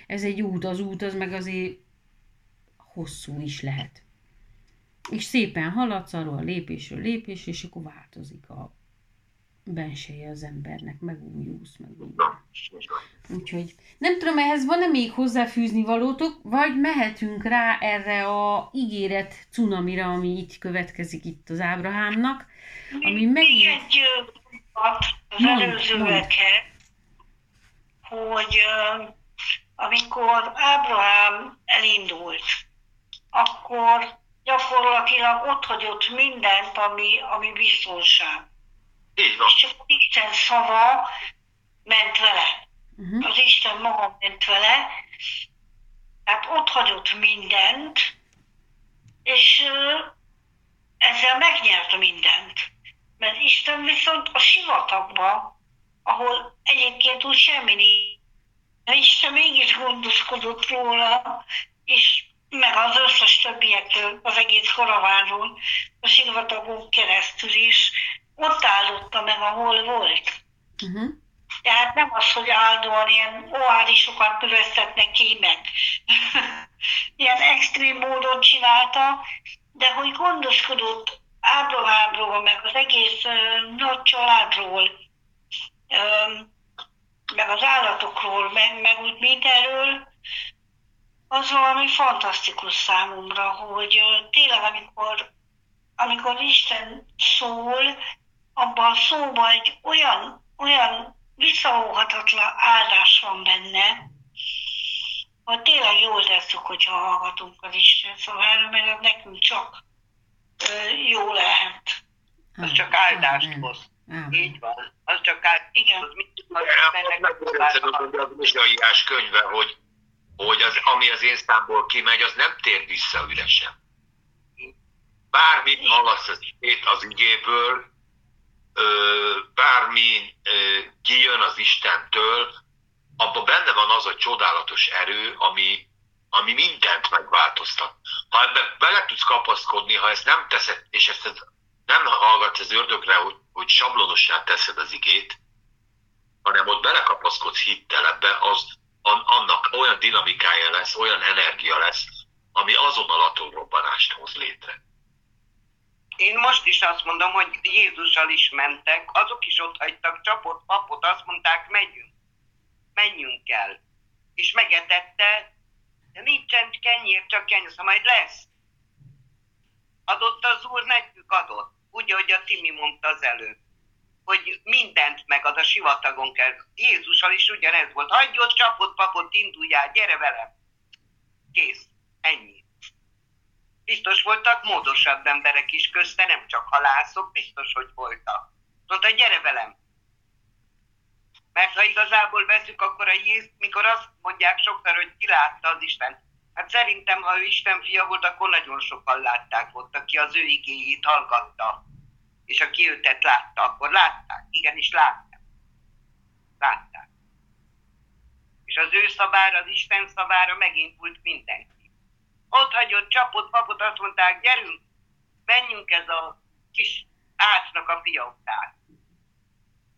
Ez egy út, az út az meg azért hosszú is lehet. És szépen haladsz arról lépésről lépés, és akkor változik a, benseje az embernek, megújulsz, meg Úgyhogy nem tudom, ehhez van-e még hozzáfűzni valótok, vagy mehetünk rá erre a ígéret cunamira, ami itt következik itt az Ábrahámnak, ami megint... Még egy az előzőekhez, hogy amikor Ábrahám elindult, akkor gyakorlatilag ott hagyott mindent, ami, ami biztonság így van. És csak Isten szava ment vele. Uh-huh. Az Isten maga ment vele. Tehát ott hagyott mindent, és ezzel megnyert mindent. Mert Isten viszont a sivatagba, ahol egyébként úgy semmi nincs, Isten mégis gondoskodott róla, és meg az összes többiekről, az egész karavánról, a sivatagon keresztül is, ott állotta meg, ahol volt. Uh-huh. Tehát nem az, hogy állandóan ilyen oázisokat növesztetnek ki, meg [LAUGHS] ilyen extrém módon csinálta, de hogy gondoskodott Ábrahámról, meg az egész uh, nagy családról, um, meg az állatokról, meg, meg úgy mindenről, az valami fantasztikus számomra, hogy uh, tényleg amikor, amikor Isten szól, abban a szóban egy olyan, olyan visszahóhatatlan áldás van benne, hogy tényleg jól tesszük, hogyha hallgatunk az Isten szavára, mert az nekünk csak jó lehet. Az csak áldást hoz. Így van. Az csak áldást Igen. hoz. Az könyve, hogy, hogy az, ami az én számból kimegy, az nem tér vissza üresen. Bármit hallasz az, az igéből, bármi kijön az Istentől, abban benne van az a csodálatos erő, ami, ami mindent megváltoztat. Ha ebbe bele tudsz kapaszkodni, ha ezt nem teszed, és ezt nem hallgatsz az ördögre, hogy, hogy sablonossá teszed az igét, hanem ott belekapaszkodsz hittel ebbe, az, annak olyan dinamikája lesz, olyan energia lesz, ami azonnal atomrobbanást hoz létre. Én most is azt mondom, hogy Jézussal is mentek, azok is ott hagytak csapott papot, azt mondták, megyünk, menjünk el. És megetette, de nincsen kenyér, csak kenyér, szóval majd lesz. Adott az Úr, nekünk adott. Úgy, ahogy a Timi mondta az előbb. hogy mindent megad a sivatagon kell. Jézussal is ugyanez volt. Hagyj ott csapott, papot, induljál, gyere velem. Kész. Ennyi. Biztos voltak módosabb emberek is közte, nem csak halászok, biztos, hogy voltak. Mondta, gyere velem. Mert ha igazából veszük, akkor a Jézus, mikor azt mondják sokszor, hogy ki látta az Isten. Hát szerintem, ha ő Isten fia volt, akkor nagyon sokan látták ott, aki az ő igéjét hallgatta. És aki őtet látta, akkor látták. Igenis látták. Látták. És az ő szabára, az Isten szabára megint volt mindenki. Ott hagyott, csapott, papot, azt mondták, gyerünk, menjünk ez a kis ácsnak a fia után.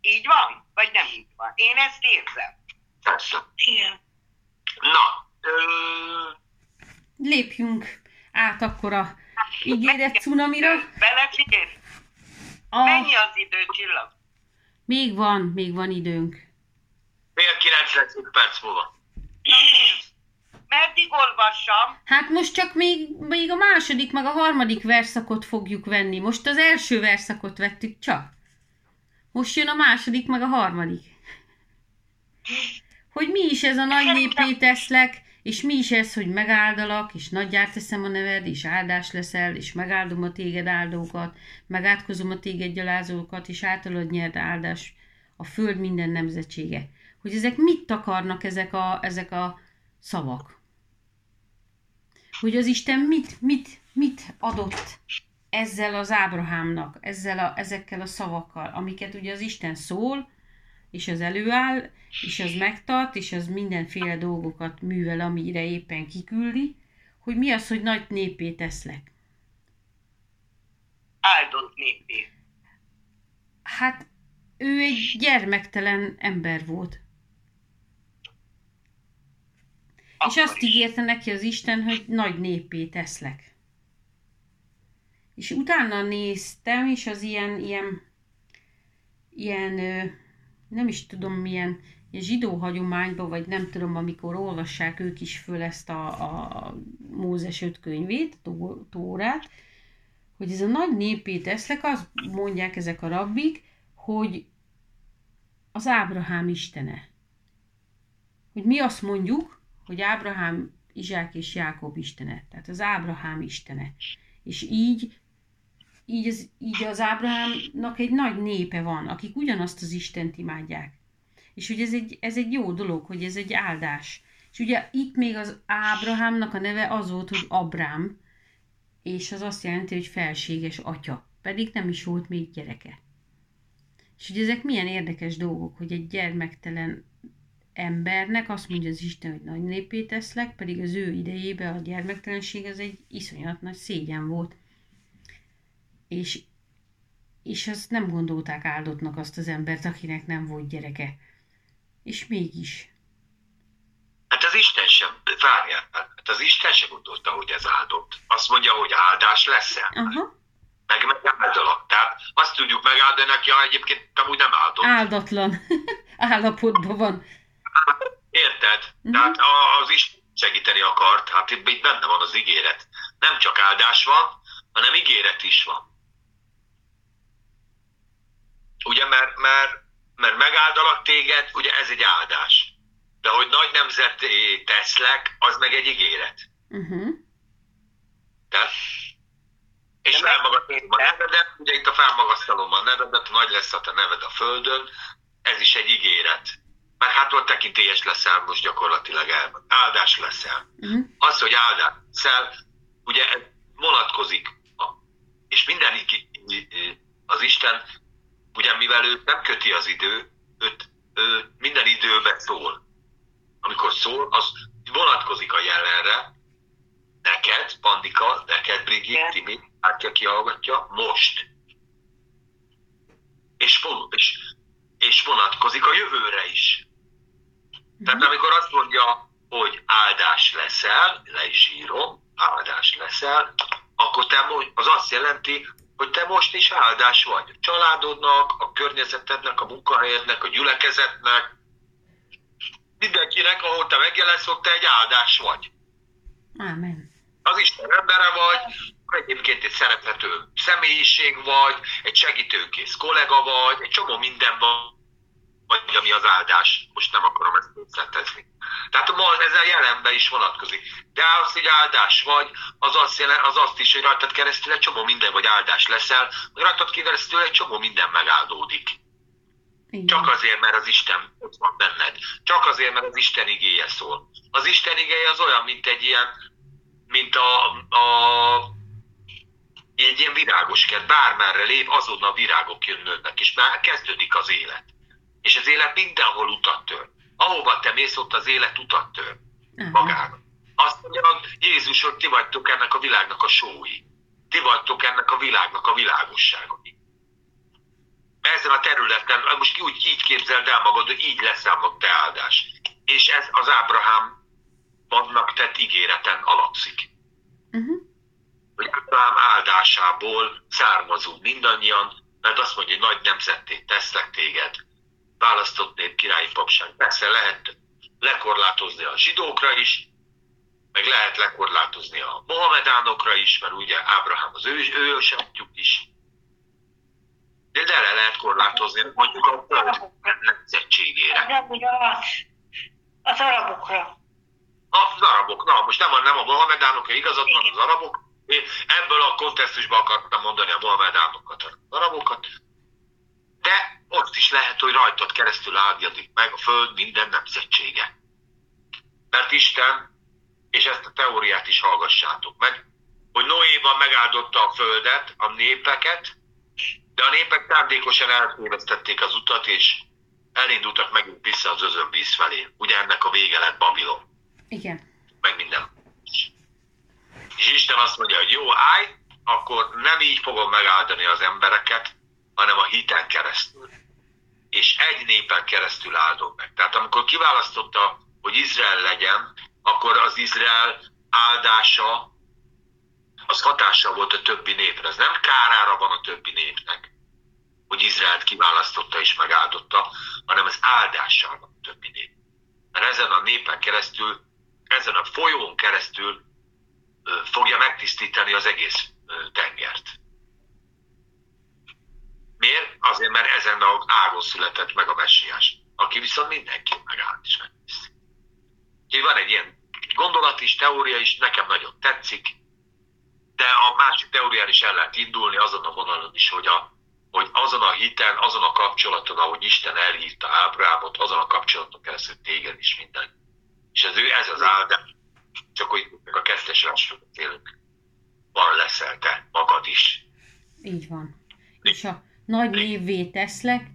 Így van? Vagy nem így van? Én ezt érzem. Persze. Igen. Na, ö, Lépjünk át akkor a ígéret cunamira. Belefigyelsz? A... Mennyi az idő, csillag? Még van, még van időnk. fél 95 perc múlva. Meddig olvassam? Hát most csak még, még a második, meg a harmadik verszakot fogjuk venni. Most az első verszakot vettük csak. Most jön a második, meg a harmadik. Hogy mi is ez a nagy népé teszlek, és mi is ez, hogy megáldalak, és nagyját teszem a neved, és áldás leszel, és megáldom a téged áldókat, megátkozom a téged gyalázókat, és általad nyert áldás a föld minden nemzetsége. Hogy ezek mit takarnak ezek a, ezek a szavak? Hogy az Isten mit, mit, mit adott ezzel az Ábrahámnak, ezzel a, ezekkel a szavakkal, amiket ugye az Isten szól, és az előáll, és az megtart, és az mindenféle dolgokat művel, amire éppen kiküldi, hogy mi az, hogy nagy népé teszlek. Áldott népé. Hát ő egy gyermektelen ember volt. Akkor és azt is. ígérte neki az Isten, hogy nagy népé teszlek. És utána néztem, és az ilyen, ilyen, ilyen nem is tudom milyen, ilyen zsidó hagyományban, vagy nem tudom, amikor olvassák ők is föl ezt a, a Mózes öt könyvét, a Tó- Tórát, hogy ez a nagy népé teszlek, azt mondják ezek a rabbik, hogy az Ábrahám istene. Hogy mi azt mondjuk, hogy Ábrahám, Izsák és Jákob istene. Tehát az Ábrahám istene. És így, így, az, így az Ábrahámnak egy nagy népe van, akik ugyanazt az Istent imádják. És hogy ez egy, ez egy jó dolog, hogy ez egy áldás. És ugye itt még az Ábrahámnak a neve az volt, hogy Abrám, és az azt jelenti, hogy felséges atya. Pedig nem is volt még gyereke. És hogy ezek milyen érdekes dolgok, hogy egy gyermektelen embernek azt mondja az Isten, hogy nagy népé teszlek, pedig az ő idejében a gyermektelenség az egy iszonyat nagy szégyen volt. És, és azt nem gondolták áldottnak azt az embert, akinek nem volt gyereke. És mégis. Hát az Isten sem, várjál, hát az Isten sem gondolta, hogy ez áldott. Azt mondja, hogy áldás lesz-e, Aha, meg megáldalak. Tehát azt tudjuk megáldani ha egyébként amúgy nem áldott. áldatlan [LAUGHS] állapotban van. Érted? Mhm. Tehát a- az is segíteni akart, hát itt, itt benne van az ígéret. Nem csak áldás van, hanem ígéret is van. Ugye, mert, mert, mert megáldalak téged, ugye ez egy áldás. De hogy nagy nemzet teszlek, az meg egy ígéret. Uh-huh. Tehát, és felmagasztalom a nevedet, ugye itt a felmagasztalom a nevedet, nagy lesz a te neved a földön, ez is egy ígéret. Mert hát ott tekintélyes leszel most gyakorlatilag el, áldás leszel. Uh-huh. Az, hogy áldás leszel, ugye vonatkozik, a, és minden az Isten, ugye mivel ő nem köti az idő, őt, ő minden időben szól. Amikor szól, az vonatkozik a jelenre, neked, Pandika, neked, Brigitte. Timi, hát aki hallgatja, most. És, és, és vonatkozik a jövőre is. Tehát amikor azt mondja, hogy áldás leszel, le is írom, áldás leszel, akkor te az azt jelenti, hogy te most is áldás vagy. A családodnak, a környezetednek, a munkahelyednek, a gyülekezetnek, mindenkinek, ahol te megjelensz, ott te egy áldás vagy. Ámen. Az Isten embere vagy, egyébként egy szerethető személyiség vagy, egy segítőkész kollega vagy, egy csomó minden van, vagy ami az áldás. Most nem akarom ezt részletezni. Tehát ma ez a jelenben is vonatkozik. De az, hogy áldás vagy, az azt, jelent, az azt is, hogy rajtad keresztül egy csomó minden, vagy áldás leszel, hogy rajtad keresztül egy csomó minden megáldódik. Igen. Csak azért, mert az Isten ott van benned. Csak azért, mert az Isten igéje szól. Az Isten igéje az olyan, mint egy ilyen, mint a, a egy ilyen virágos kert, bármerre lép, azonnal virágok jönnek, és már kezdődik az élet. És az élet mindenhol utat tör. Ahova te mész, ott az élet utat tör magának. Azt mondja Jézus, hogy ti vagytok ennek a világnak a sói. Ti vagytok ennek a világnak a világosságai. Ezen a területen, most úgy így képzeld el magad, hogy így lesz a te áldás. És ez az Ábrahám vannak tett ígéreten alapszik. Uh-huh. Hogy Ábrahám áldásából származunk mindannyian, mert azt mondja, hogy nagy nemzetté teszlek téged, választott nép királyi papság. Persze lehet lekorlátozni a zsidókra is, meg lehet lekorlátozni a mohamedánokra is, mert ugye Ábrahám az ő, ő is. De le lehet korlátozni mondjuk a föld nemzetségére. Nem ugyanaz. Az arabokra. Az arabok, na most nem a, nem a mohamedánokra igazad van, az arabok. Én ebből a kontextusban akartam mondani a mohamedánokat, az arabokat. De ott is lehet, hogy rajtad keresztül áldjadik meg a Föld minden nemzetsége. Mert Isten, és ezt a teóriát is hallgassátok meg, hogy Noéban megáldotta a Földet, a népeket, de a népek tárdékosan eltévesztették az utat, és elindultak megint vissza az özönvíz felé. Ugye ennek a vége lett Babilon. Igen. Meg minden. És Isten azt mondja, hogy jó, állj, akkor nem így fogom megáldani az embereket, hanem a hiten keresztül. És egy népen keresztül áldom meg. Tehát amikor kiválasztotta, hogy Izrael legyen, akkor az Izrael áldása, az hatással volt a többi népre. Ez nem kárára van a többi népnek, hogy Izraelt kiválasztotta és megáldotta, hanem az áldással van a többi nép. Mert ezen a népen keresztül, ezen a folyón keresztül fogja megtisztítani az egész tengert. Miért? Azért, mert ezen a ágon született meg a messiás, aki viszont mindenki megállt is megtiszti. Úgyhogy van egy ilyen gondolat is, teória is, nekem nagyon tetszik, de a másik teórián is el lehet indulni azon a vonalon is, hogy, a, hogy azon a hiten, azon a kapcsolaton, ahogy Isten elhívta Ábrámot, azon a kapcsolaton keresztül téged is minden. És ez ő, ez az áldás, csak hogy a kezdes rásról élünk. Van leszel te, magad is. Így van. És a nagy névvé teszlek,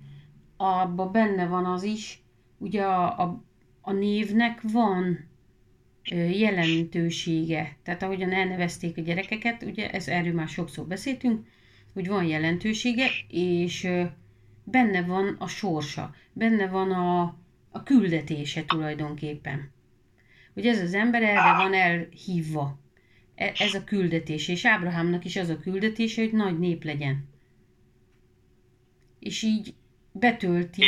abban benne van az is, ugye a, a, a névnek van jelentősége. Tehát ahogyan elnevezték a gyerekeket, ugye ez erről már sokszor beszéltünk, hogy van jelentősége, és benne van a sorsa, benne van a, a küldetése tulajdonképpen. Hogy ez az ember erre van elhívva. E, ez a küldetése, és Ábrahámnak is az a küldetése, hogy nagy nép legyen és így betölti,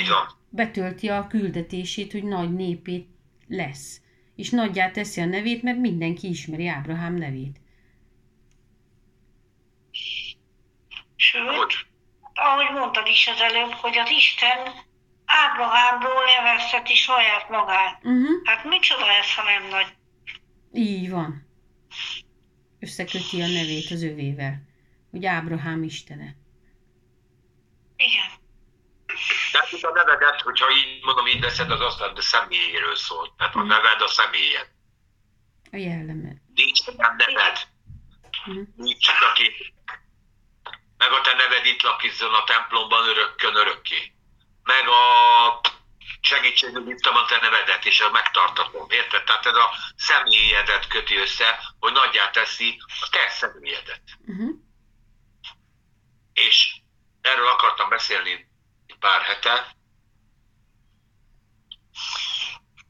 betölti a küldetését, hogy nagy népét lesz. És nagyját teszi a nevét, mert mindenki ismeri Ábrahám nevét. Sőt, ahogy mondtad is az előbb, hogy az Isten Ábrahámból nevezteti saját magát. Uh-huh. Hát micsoda ez, ha nem nagy? Így van. Összeköti a nevét az övével, hogy Ábrahám istene. Igen. Tehát itt a nevedet, hogyha így mondom, így veszed, az azt a személyéről szól. Tehát a mhm. neved a személyed. A jellemed. Nincs nem neved. Mm. Nincs csak aki. Meg a te neved itt lakizzon a templomban örökkön örökké. Meg a segítségül vittem a te nevedet, és a megtartatom. Érted? Tehát ez a személyedet köti össze, hogy nagyját teszi a te személyedet. Uh-huh. És Erről akartam beszélni pár hete,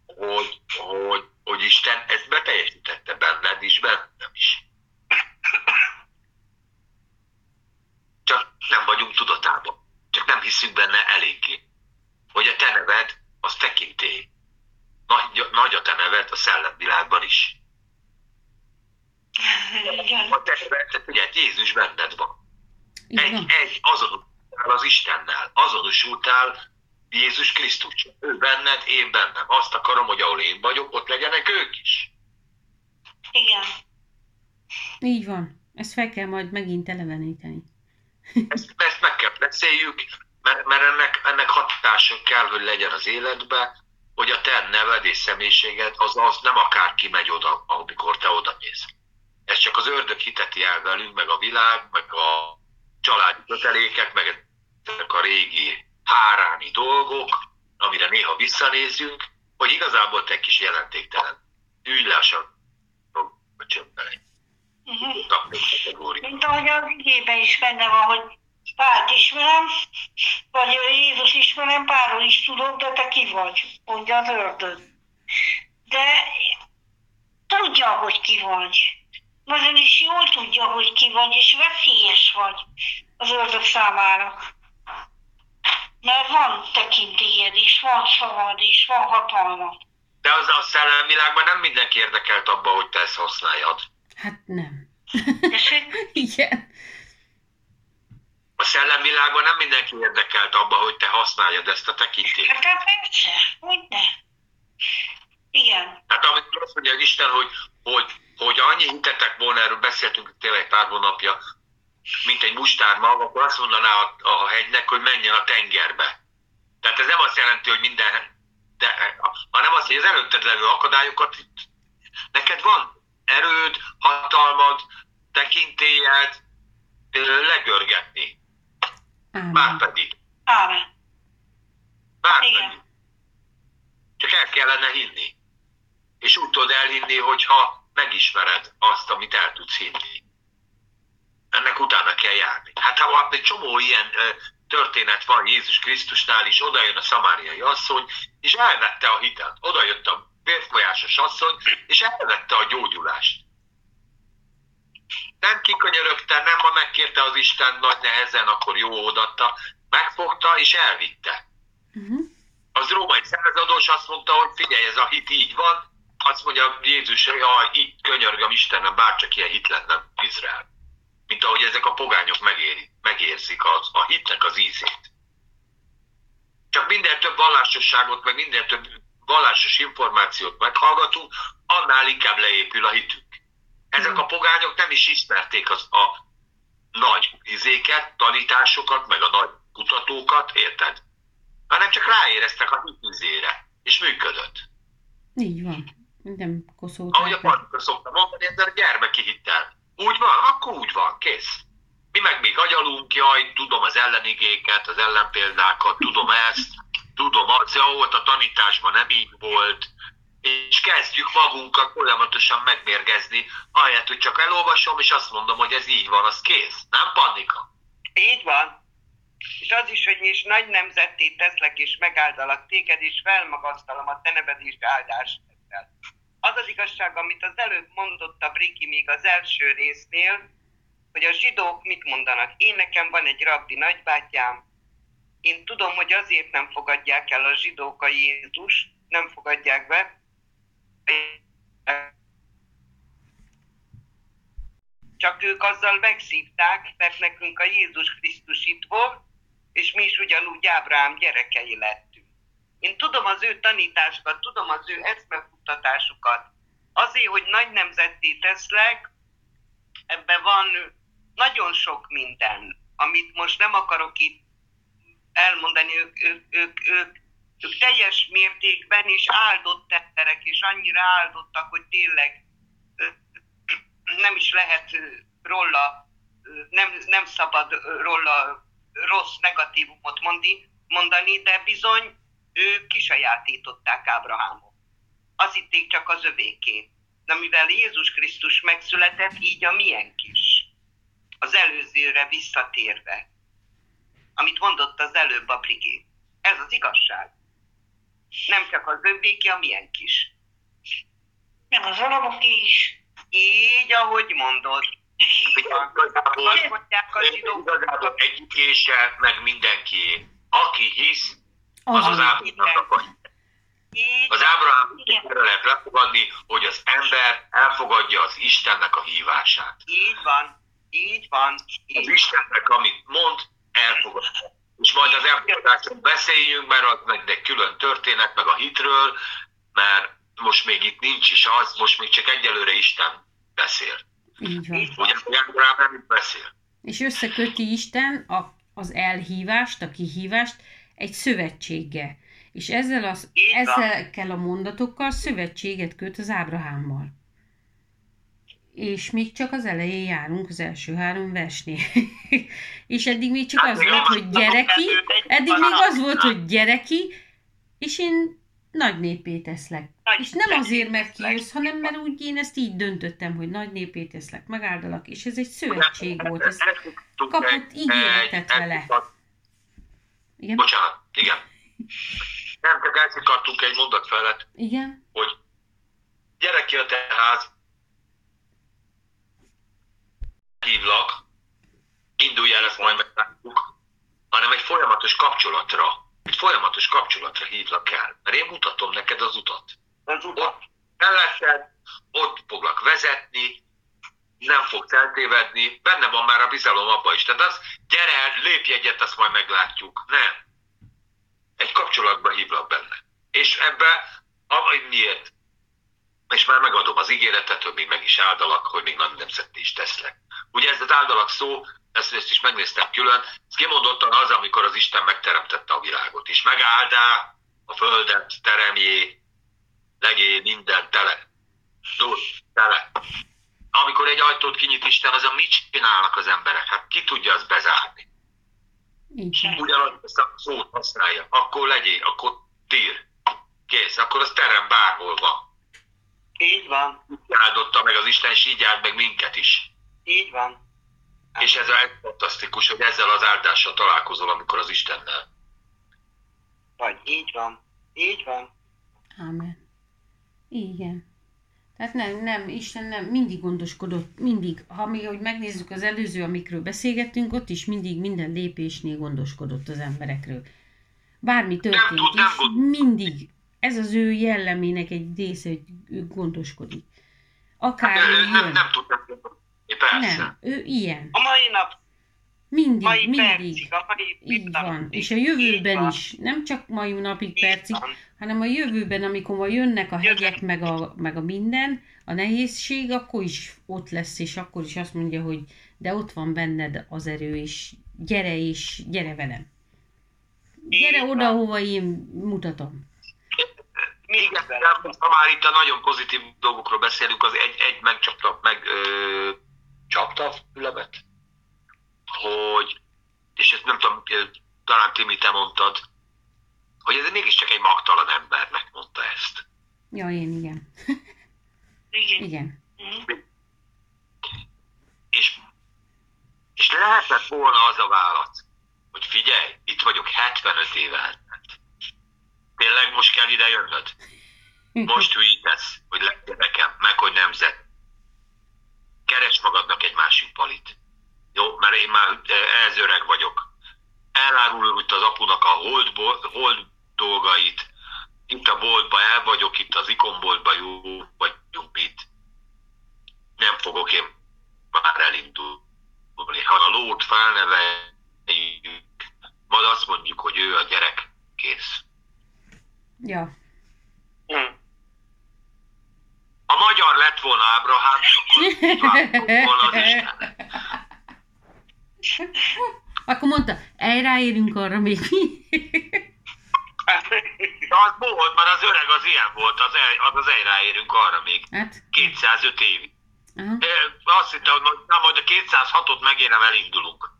hogy, hogy, hogy Isten ezt beteljesítette benned is, bennem is. Csak nem vagyunk tudatában. Csak nem hiszünk benne eléggé. Hogy a te neved, az tekintély. Nagy, nagy a te neved a szellemvilágban is. Igen. A te egy, egy azonosultál az Istennel, azonosultál Jézus Krisztus. Ő benned, én bennem. Azt akarom, hogy ahol én vagyok, ott legyenek ők is. Igen. Így van. Ezt fel kell majd megint eleveníteni. [LAUGHS] Ezt, ezt meg kell beszéljük, mert, mert ennek, ennek hatása kell, hogy legyen az életbe, hogy a te neved és személyiséged az, az nem akárki megy oda, amikor te oda mész. Ez csak az ördög hiteti el velünk, meg a világ, meg a, családi kötelékek, meg ezek a régi háráni dolgok, amire néha visszanézünk, hogy igazából te kis jelentéktelen. Le a csömbbe Uh-huh. Mint ahogy az igében is benne van, hogy Pált ismerem, vagy Jézus ismerem, párról is tudok, de te ki vagy, mondja az ördög. De tudja, hogy ki vagy. Nagyon is jól tudja, hogy ki vagy, és veszélyes vagy az ördög számára. Mert van tekintélyed is, van szavad is, van hatalma. De az a szellemvilágban nem mindenki érdekelt abba, hogy te ezt használjad. Hát nem. [LAUGHS] Igen. A szellemvilágban nem mindenki érdekelt abba, hogy te használjad ezt a tekintélyt. Hát hát persze, hogy ne. Igen. Hát amikor azt mondja az Isten, hogy, hogy, hogy annyi hitetek volna, erről beszéltünk tényleg pár hónapja, mint egy mustármag, akkor azt mondaná a, a hegynek, hogy menjen a tengerbe. Tehát ez nem azt jelenti, hogy minden, de, hanem azt, hogy az előtted levő akadályokat neked van erőd, hatalmad, tekintélyed legörgetni. Ámen. Márpedig. Ámen. Márpedig. Igen. Csak el kellene hinni. És úgy tudod elhinni, hogyha megismered azt, amit el tudsz hinni. Ennek utána kell járni. Hát ha egy csomó ilyen történet van Jézus Krisztusnál is, oda jön a szamáriai asszony, és elvette a hitet. Oda jött a vérfolyásos asszony, és elvette a gyógyulást. Nem kikönyörögte, nem ma megkérte az Isten nagy nehezen, akkor jó odatta, megfogta és elvitte. Uh-huh. Az római századós azt mondta, hogy figyelj, ez a hit így van, azt mondja Jézus, hogy jaj, így könyörgöm Istenem, bárcsak ilyen hit lenne Izrael. Mint ahogy ezek a pogányok megéri, megérzik az, a hitnek az ízét. Csak minél több vallásosságot, meg minél több vallásos információt meghallgatunk, annál inkább leépül a hitünk. Ezek a pogányok nem is ismerték az, a nagy izéket, tanításokat, meg a nagy kutatókat, érted? Hanem csak ráéreztek a hitizére, és működött. Így van. Nem Ahogy a koszolták. parkra szoktam mondani, ezzel a gyermeki hittel. Úgy van, akkor úgy van, kész. Mi meg még agyalunk, jaj, tudom az ellenigéket, az ellenpéldákat, tudom ezt, tudom azt, ja, volt a tanításban nem így volt, és kezdjük magunkat folyamatosan megmérgezni, ahelyett, hogy csak elolvasom, és azt mondom, hogy ez így van, az kész. Nem panika? Így van. És az is, hogy is nagy nemzetté teszlek, és megáldalak téged, és felmagasztalom a te neved is áldás leszel. Az az igazság, amit az előbb mondott a Briki még az első résznél, hogy a zsidók mit mondanak. Én nekem van egy rabbi nagybátyám, én tudom, hogy azért nem fogadják el a zsidók a Jézus, nem fogadják be, csak ők azzal megszívták, mert nekünk a Jézus Krisztus itt volt, és mi is ugyanúgy Ábrahám gyerekei lettünk. Én tudom az ő tanításukat, tudom az ő eszmefuttatásukat. Azért, hogy nagy nemzetté teszlek, ebben van nagyon sok minden, amit most nem akarok itt elmondani, ők, ők, ők, ők, ők teljes mértékben is áldott emberek, és annyira áldottak, hogy tényleg nem is lehet róla, nem, nem szabad róla rossz, negatívumot mondani, mondani, de bizony ők kisajátították Ábrahámot. Az hitték csak az övéké. De mivel Jézus Krisztus megszületett, így a miénk is. Az előzőre visszatérve. Amit mondott az előbb a Brigé. Ez az igazság. Nem csak az övéké, a miénk is. Meg az araboké is. Így, ahogy mondod. Hogy igazából, Azt a zsidók, igazából egyikése, meg mindenki. Aki hisz, az az Az, Ábrahámnak a Az Ábrahám lehet lefogadni, hogy az ember elfogadja az Istennek a hívását. így van, így van, Az így. Istennek, amit mond, elfogadja. És majd az elfogadásról beszéljünk, mert az meg egy külön történet, meg a hitről, mert most még itt nincs is az, most még csak egyelőre Isten beszél. Így van. Ugye nem beszél. És összeköti Isten a, az elhívást, a kihívást egy szövetséggel. És ezzel van. ezekkel a mondatokkal szövetséget köt az Ábrahámmal. És még csak az elején járunk az első három versnél. [LAUGHS] és eddig még csak Hát az volt, hogy gyereki, eddig még az volt, hogy gyereki, és én nagy népé teszlek. Nagy És nem azért, mert kijössz, hanem mert úgy én ezt így döntöttem, hogy nagy népé teszlek, megáldalak, és ez egy szövetség volt. Ez, kapott ígéretet vele. Igen? Bocsánat, igen. Nem, csak elszikadtunk egy mondat felett, Igen? hogy gyere ki a te ház, hívlak, indulj el, ezt majd meglátjuk, hanem egy folyamatos kapcsolatra, egy folyamatos kapcsolatra hívlak el. Mert én mutatom neked az utat. Az utat. Ott melletted, ott foglak vezetni, nem fogsz eltévedni, benne van már a bizalom abba is. Tehát az, gyere, lépj egyet, azt majd meglátjuk. Nem. Egy kapcsolatba hívlak benne. És ebbe, amely miért? És már megadom az ígéretet, hogy még meg is áldalak, hogy még nagy nemzeti is teszlek. Ugye ez az áldalak szó, ezt, ezt is megnéztem külön, ez kimondottan az, amikor az Isten megteremtette a világot, és megáldá a földet, teremjé, legyél minden tele, zúr, tele. Amikor egy ajtót kinyit Isten, azon mit csinálnak az emberek? Hát ki tudja azt bezárni? Így van. Ugyanaz ezt a szót használja. Akkor legyél, akkor tír. Kész, akkor az terem bárhol van. Így van. Így áldotta meg az Isten, és így áld meg minket is. Így van. És ez a fantasztikus, hogy ezzel az áldással találkozol, amikor az Istennel. Vagy így van. Így van. Amen. Igen. Tehát nem, nem, Isten nem, mindig gondoskodott, mindig. Ha mi, hogy megnézzük az előző, amikről beszélgettünk, ott is mindig minden lépésnél gondoskodott az emberekről. Bármi történt is, mindig. Ez az ő jellemének egy része, hogy ő gondoskodik. Akár Nem, jön. nem, nem tudtam. Persze. nem, ő ilyen. A mai nap, Mindig, mai mindig. percig, a mai Így van. És a jövőben van. is. Nem csak mai napig, Így percig, van. hanem a jövőben, amikor majd jönnek a hegyek, meg a, meg a minden, a nehézség, akkor is ott lesz, és akkor is azt mondja, hogy de ott van benned az erő, és gyere, és gyere velem. Gyere Így oda, van. hova én mutatom. Vele. de ha már itt a nagyon pozitív dolgokról beszélünk, az egy, egy megcsapta, meg ö, csapta a fülemet, hogy, és ezt nem tudom, talán Timi, te mondtad, hogy ez mégiscsak egy magtalan embernek mondta ezt. Ja, én igen. [LAUGHS] Igen. Igen. Mhm. És, és lehetett volna az a válasz, hogy figyelj, itt vagyok 75 éve eltelt. Tényleg most kell ide jönnöd? [LAUGHS] Most hülyítesz, hogy legyen nekem, meg hogy nemzet. Keres magadnak egy másik palit. Jó, mert én már eh, ehhez öreg vagyok. Itt az apunak a hold, hold dolgait. Itt a boltba el vagyok, itt az ikonboltba jó vagyunk mit. Nem fogok én már elindulni. Ha a lót felneveljük, majd azt mondjuk, hogy ő a gyerek, kész. Ja. Hm. Ha magyar lett volna Ábrahám, akkor [LAUGHS] volna az Isten. [LAUGHS] Akkor mondta, el ráérünk arra még mi. De az volt, mert az öreg az ilyen volt, az, el, az, az elráérünk arra még. hát, 205 évig. aha. Ö, Azt hittem, hogy na, majd a 206-ot megérem, elindulunk.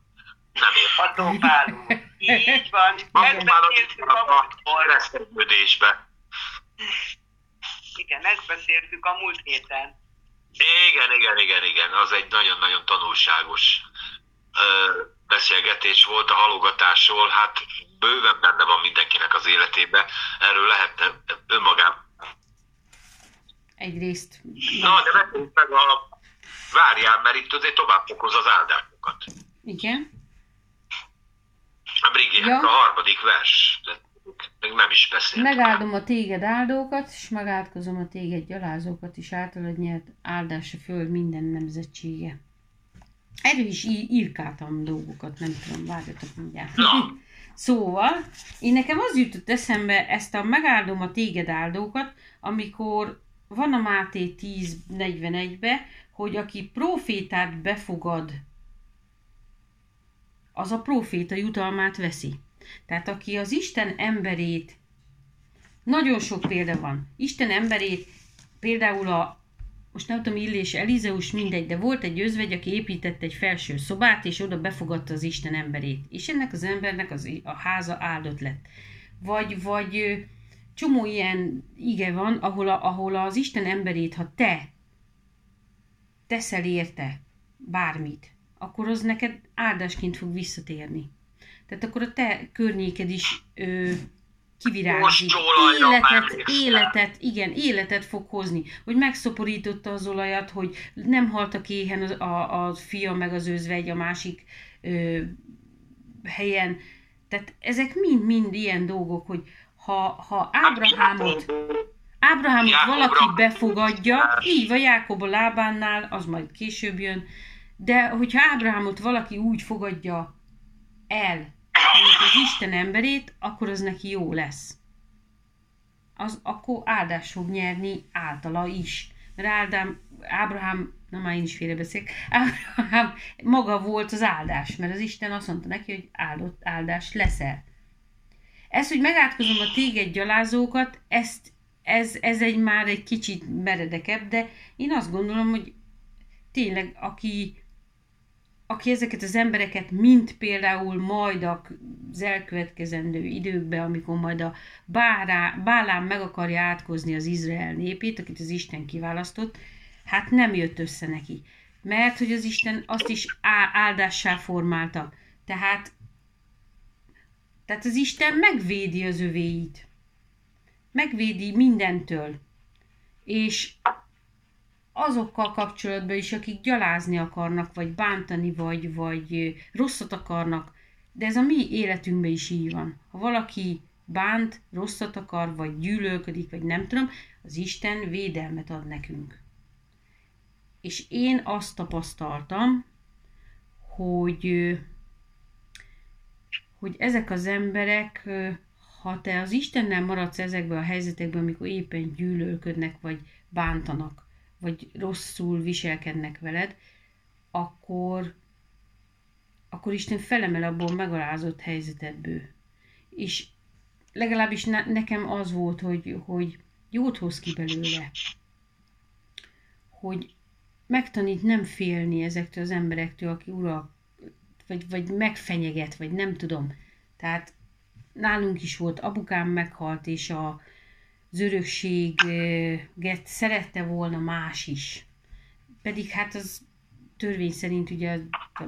Nem ér. Hatópálunk. Így van. Akkor már beszéltük a a múltkor. keresztődésbe. Igen, ezt beszéltük a múlt héten. Igen, igen, igen, igen. Az egy nagyon-nagyon tanulságos beszélgetés volt a halogatásról. Hát bőven benne van mindenkinek az életébe. Erről lehetne önmagában Egyrészt. Na, de beszéljünk meg a... Várjál, mert itt azért tovább fokoz az áldásokat. Igen. A Brigitte, Ja. a harmadik vers. De még nem is beszéltünk. Megáldom a téged áldókat, és megátkozom a téged gyalázókat, és általad nyert áldás a föld minden nemzetsége. Erről is írkáltam dolgokat, nem tudom, várjatok mindjárt. Na. Szóval, én nekem az jutott eszembe ezt a megáldom a téged áldókat, amikor van a Máté 10.41-be, hogy aki profétát befogad, az a proféta jutalmát veszi. Tehát aki az Isten emberét, nagyon sok példa van, Isten emberét, például a most nem tudom, Illés Elizeus, mindegy, de volt egy özvegy, aki épített egy felső szobát, és oda befogadta az Isten emberét. És ennek az embernek az, a háza áldott lett. Vagy, vagy csomó ilyen ige van, ahol, a, ahol az Isten emberét, ha te teszel érte bármit, akkor az neked áldásként fog visszatérni. Tehát akkor a te környéked is ö, kivirágzik. Életet, életet, igen, életet fog hozni. Hogy megszoporította az olajat, hogy nem haltak éhen a, a, a fia meg az özvegy a másik ö, helyen. Tehát ezek mind-mind ilyen dolgok, hogy ha, ha Ábrahámot, Ábrahámot valaki befogadja, így van Jákob a lábánnál, az majd később jön, de hogyha Ábrahámot valaki úgy fogadja el, mint az Isten emberét, akkor az neki jó lesz. Az akkor áldás fog nyerni általa is. Mert Ádám, Ábrahám, na már én is félrebeszélek, Ábrahám maga volt az áldás, mert az Isten azt mondta neki, hogy áldott áldás leszel. Ez, hogy megátkozom a téged gyalázókat, ezt, ez, ez egy már egy kicsit meredekebb, de én azt gondolom, hogy tényleg, aki aki ezeket az embereket, mint például majd az elkövetkezendő időkben, amikor majd a Bárá, Bálám meg akarja átkozni az Izrael népét, akit az Isten kiválasztott, hát nem jött össze neki. Mert hogy az Isten azt is áldássá formálta. Tehát, tehát az Isten megvédi az övéit. Megvédi mindentől. És azokkal kapcsolatban is, akik gyalázni akarnak, vagy bántani, vagy, vagy rosszat akarnak, de ez a mi életünkben is így van. Ha valaki bánt, rosszat akar, vagy gyűlölködik, vagy nem tudom, az Isten védelmet ad nekünk. És én azt tapasztaltam, hogy, hogy ezek az emberek, ha te az Istennel maradsz ezekben a helyzetekben, amikor éppen gyűlölködnek, vagy bántanak, vagy rosszul viselkednek veled, akkor, akkor Isten felemel abból megalázott helyzetedből. És legalábbis ne, nekem az volt, hogy, hogy jót hoz ki belőle. Hogy megtanít nem félni ezektől az emberektől, aki urak, vagy, vagy megfenyeget, vagy nem tudom. Tehát nálunk is volt, apukám meghalt, és a, az örökséget szerette volna más is. Pedig hát az törvény szerint ugye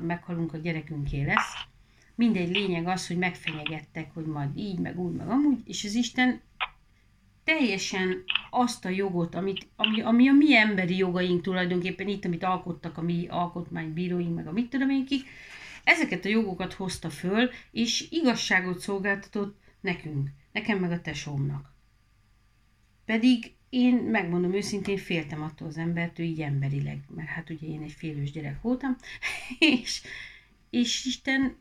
meghalunk a gyerekünké lesz. Mindegy lényeg az, hogy megfenyegettek, hogy majd így, meg úgy, meg amúgy, és az Isten teljesen azt a jogot, amit, ami, ami a mi emberi jogaink tulajdonképpen itt, amit alkottak a mi alkotmánybíróink, meg a mit tudom én kik, ezeket a jogokat hozta föl, és igazságot szolgáltatott nekünk, nekem meg a tesómnak. Pedig én megmondom őszintén, féltem attól az embertől így emberileg, mert hát ugye én egy félős gyerek voltam, [LAUGHS] és, és Isten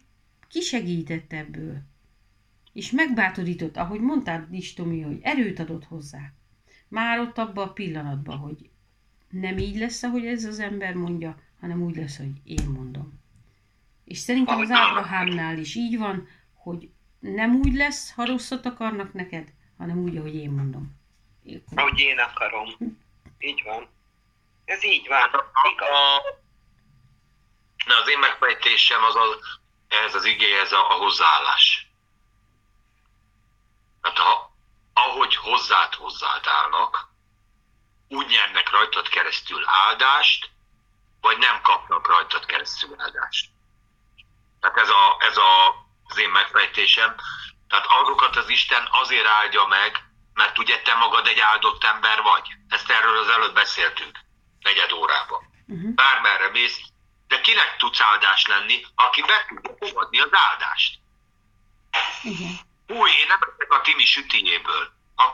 kisegített ebből. És megbátorított, ahogy mondtad is, Tomi, hogy erőt adott hozzá. Már ott abban a pillanatban, hogy nem így lesz, ahogy ez az ember mondja, hanem úgy lesz, hogy én mondom. És szerintem az Ábrahámnál is így van, hogy nem úgy lesz, ha rosszat akarnak neked, hanem úgy, ahogy én mondom. Ahogy én akarom. Így van. Ez így van. Igaz. De az én megfejtésem az, az ehhez az igéhez a, a hozzáállás. Hát ha, ahogy hozzád hozzád állnak, úgy nyernek rajtad keresztül áldást, vagy nem kapnak rajtad keresztül áldást. Tehát ez, a, ez a, az én megfejtésem. Tehát azokat az Isten azért áldja meg, mert ugye te magad egy áldott ember vagy. Ezt erről az előbb beszéltünk, negyed órában. Uh-huh. Bármerre mész, de kinek tudsz áldás lenni, aki be tudja fogadni az áldást? Uh-huh. Új, én nem beszélek a Timi sütényéből. A...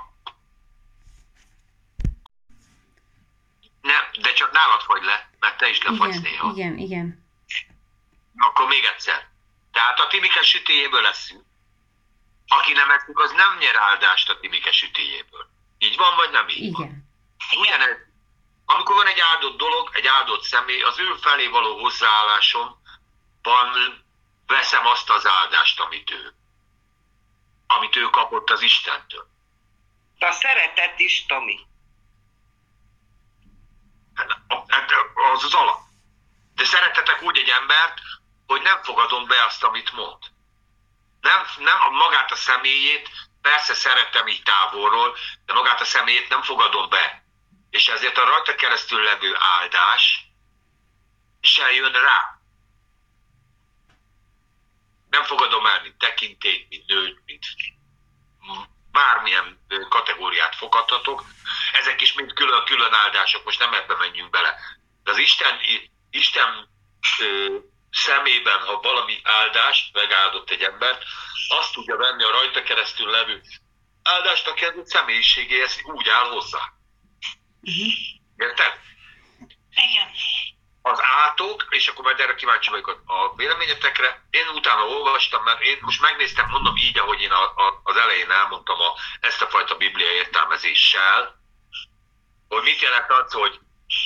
Nem, de csak nálad fagy le, mert te is lefagysz igen, néha. Igen, igen. Akkor még egyszer. Tehát a Timike sütéjéből leszünk. Aki nem eszik, az nem nyer áldást a Timike sütéjéből. Így van, vagy nem így Igen. van? Ugyanez, amikor van egy áldott dolog, egy áldott személy, az ő felé való hozzáállásom van, veszem azt az áldást, amit ő, amit ő kapott az Istentől. A szeretet is, Tomi. Hát, hát az az alap. De szeretetek úgy egy embert, hogy nem fogadom be azt, amit mond. Nem, nem a magát a személyét, persze szeretem így távolról, de magát a személyét nem fogadom be. És ezért a rajta keresztül levő áldás se jön rá. Nem fogadom el, mint tekintélyt, mint nőt, mint bármilyen kategóriát fogadhatok. Ezek is mind külön-külön áldások, most nem ebbe menjünk bele. De az Isten, Isten szemében, ha valami áldást megáldott egy embert, azt tudja venni a rajta keresztül levő áldást, aki az személyiségéhez úgy áll hozzá. Uh-huh. Érted? Igen. az átok, és akkor majd erre kíváncsi vagyok a- a véleményetekre. Én utána olvastam, mert én most megnéztem, mondom így, ahogy én a, a, az elején elmondtam a, ezt a fajta biblia értelmezéssel, hogy mit jelent az, hogy,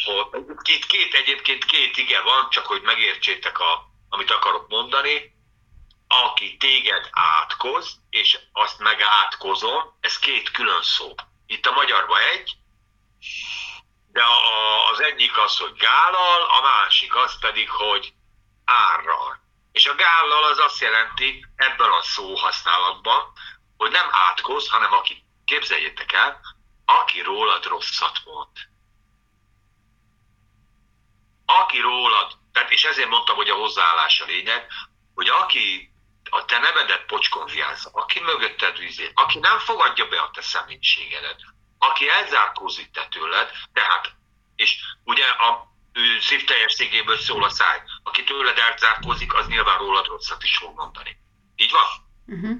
hogy itt két, egyébként két ige van, csak hogy megértsétek, a, amit akarok mondani. Aki téged átkoz, és azt meg átkozom, ez két külön szó. Itt a magyarban egy, de a, az egyik az, hogy gállal, a másik az pedig, hogy árral. És a gállal az azt jelenti ebben a szó használatban, hogy nem átkoz, hanem aki, képzeljétek el, aki rólad rosszat mond. Aki rólad, tehát és ezért mondtam, hogy a hozzáállás a lényeg, hogy aki a te nevedet pocskonfiázza, aki mögötted vízét, aki nem fogadja be a te személyiségedet, aki elzárkózik te tőled, tehát, és ugye a ő szívteljességéből szól a száj, aki tőled elzárkózik, az nyilván rólad rosszat is fog mondani. Így van? Uh-huh.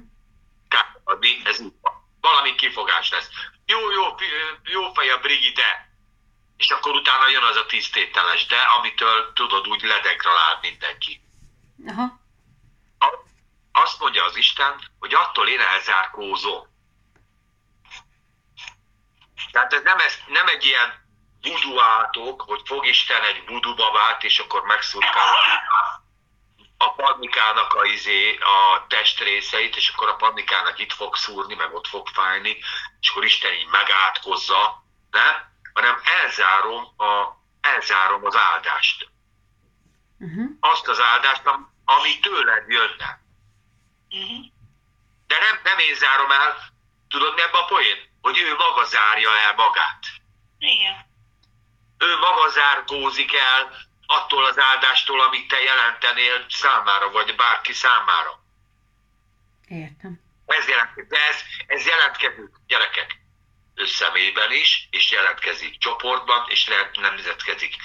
Kár adni, ez így van. Valami kifogás lesz. Jó, jó, jó fej a Brigitte. És akkor utána jön az a tisztételes, de amitől tudod úgy ledegradál mindenki. Aha. A- Azt mondja az Isten, hogy attól én elzárkózom. Tehát ez nem, ez, nem egy ilyen vudu átok, hogy fog Isten egy vudu babát, és akkor megszurkál a pannikának a, izé, a testrészeit, és akkor a pannikának itt fog szúrni, meg ott fog fájni, és akkor Isten így megátkozza, nem? Hanem elzárom, a, elzárom az áldást. Uh-huh. Azt az áldást, am- ami tőled jönne. Mhm. De nem, nem én zárom el, tudod mi ebben a poén? Hogy ő maga zárja el magát. Igen. Ő maga zárkózik el attól az áldástól, amit te jelentenél számára, vagy bárki számára. Értem. Ez de ez, ez jelentkezik, gyerekek, személyben is, és jelentkezik csoportban, és nemzetkezik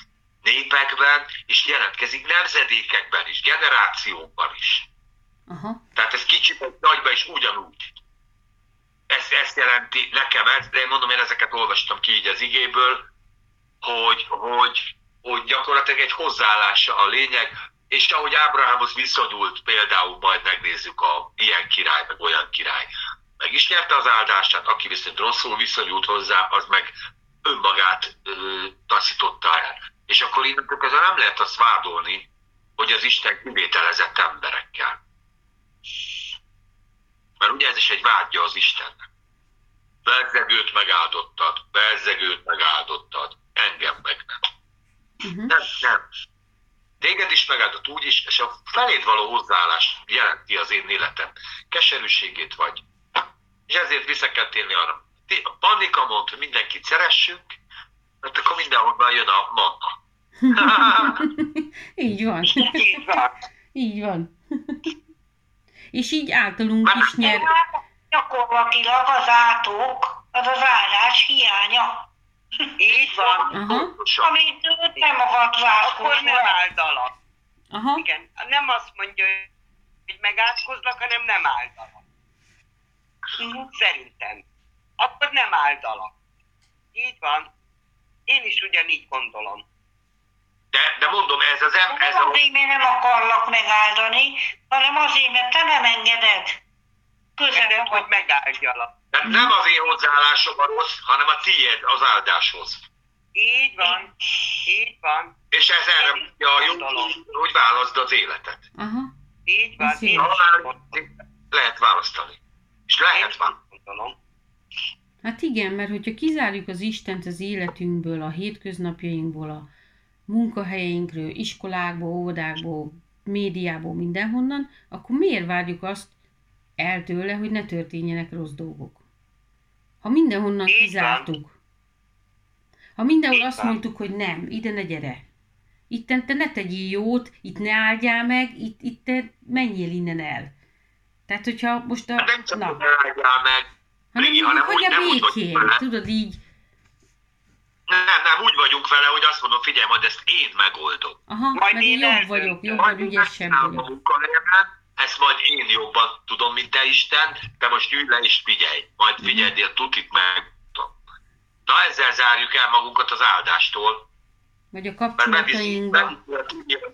népekben, és jelentkezik nemzedékekben is, generációkban is. Aha. Tehát ez kicsit egy nagyba is ugyanúgy. Ezt, ezt jelenti nekem ez, de én mondom, én ezeket olvastam ki így az igéből, hogy, hogy, hogy gyakorlatilag egy hozzáállása a lényeg, és ahogy Ábrahámhoz viszonyult, például majd megnézzük a ilyen király, meg olyan király, meg is nyerte az áldását, aki viszont rosszul viszonyult hozzá, az meg önmagát ö, taszította el. És akkor innentől kezdve nem lehet azt vádolni, hogy az Isten kivételezett emberekkel. Mert ugye ez is egy vágyja az Istennek. Bezzegőt megáldottad, bezzegőt megáldottad, engem meg nem. Uh-huh. Nem, nem. Téged is megáldott úgy is, és a feléd való hozzáállás jelenti az én életem. Keserűségét vagy. És ezért vissza kell térni arra. A Pannika mondta, hogy mindenkit szeressünk, mert akkor mindenhol jön a manna. [LAUGHS] így van. Így van. így van. És így általunk Már- is nyer. Gyakorlatilag az átok, az az állás hiánya, Így van. Aha. Amit ő nem akart Akkor nem áldalak. Aha. Igen. Nem azt mondja, hogy megátkozlak, hanem nem áldalak. Szerintem. Akkor nem áldalak. Így van. Én is ugyanígy gondolom. De, de mondom, ez az em, ez Nem a... azért, mert nem akarlak megáldani, hanem azért, mert te nem engeded. közel Engedd, hogy megáldjalak. Tehát nem az én hozzáállásom a rossz, hanem a tiéd az áldáshoz. Így van, így van, És ez erre mondja a jó, hogy válaszd az életet. Aha. így van. Ez így lehet választani. És lehet így gondolom. Hát igen, mert hogyha kizárjuk az Istent az életünkből, a hétköznapjainkból, a munkahelyeinkről, iskolákból, óvodákból, médiából, mindenhonnan, akkor miért várjuk azt el tőle, hogy ne történjenek rossz dolgok? Ha mindenhonnan Így van. kizártuk. Ha mindenhol Így azt van. mondtuk, hogy nem, ide ne gyere. Itten te ne tegyél jót, itt ne áldjál meg, itt, itt te menjél innen el. Tehát, hogyha most a... Hát nem csak, na, hogy áldjál meg, hanem Brigi, hanem hogy úgy a nem úgy vagyunk békén, tudod így, Nem, nem, úgy vagyunk vele, hogy azt mondom, figyelj, majd ezt én megoldom. aha, Majd mert én jobb eldöntöm. vagyok, jobban én ügyesebb vagyok. munkahelyemen, ezt majd én jobban tudom, mint te Isten, te most ülj le és figyelj, majd Mhm. figyeld, a tutit meg. Na ezzel zárjuk el magunkat az áldástól, Vagy a mert kapcsolatainkba. a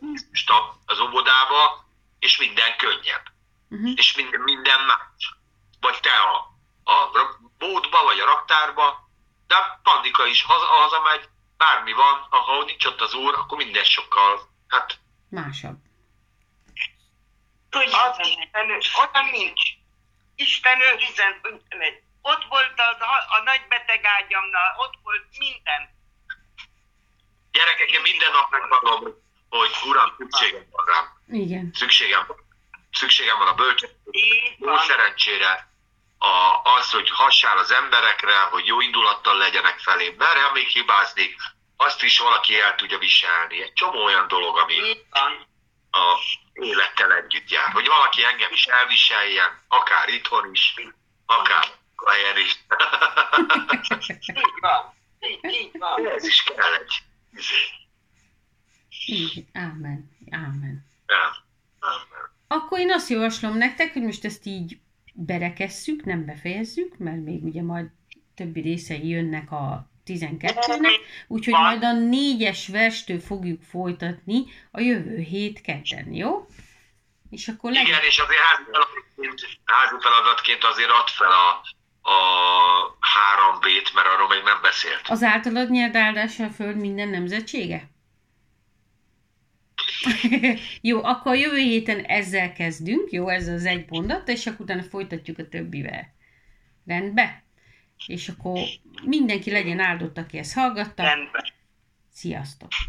Jézust a- az óvodába, és minden könnyebb, Uh-huh. és minden, minden más. Vagy te a, a bódba, vagy a raktárba, de a Pandika is haza, hazamegy, bármi van, ha nincs ott az úr, akkor minden sokkal, hát Másabb. Az Könnyebben megy. Isten, olyan nincs. Isten megy. Ott volt az, a, nagy beteg ágyamnál, ott volt minden. Gyerekek, én minden nap megmondom, hogy uram, szükségem van rám. Igen. Szükségem van. Szükségem van a bölcsőségre. Így Jó szerencsére. A, az, hogy hassál az emberekre, hogy jó indulattal legyenek felém. Merre ha még hibázni, azt is valaki el tudja viselni. Egy csomó olyan dolog, ami a élettel együtt jár. Hogy valaki engem is elviseljen, akár itthon is, akár a helyen is. [LAUGHS] Így van. Így, így van. Ez is kell egy. izé. Így. Ámen. Ámen. Nem, nem. Akkor én azt javaslom nektek, hogy most ezt így berekesszük, nem befejezzük, mert még ugye majd többi részei jönnek a 12-nek, úgyhogy majd a négyes verstől fogjuk folytatni a jövő hét kedden, jó? És akkor legyen... Igen, és azért házi feladatként, házi feladatként azért add fel a, a 3B-t, mert arról még nem beszélt. Az általad nyert áldása a Föld minden nemzetsége? Jó, akkor jövő héten ezzel kezdünk, jó, ez az egy mondat, és akkor utána folytatjuk a többivel. Rendben? És akkor mindenki legyen áldott, aki ezt hallgatta. Rendben. Sziasztok!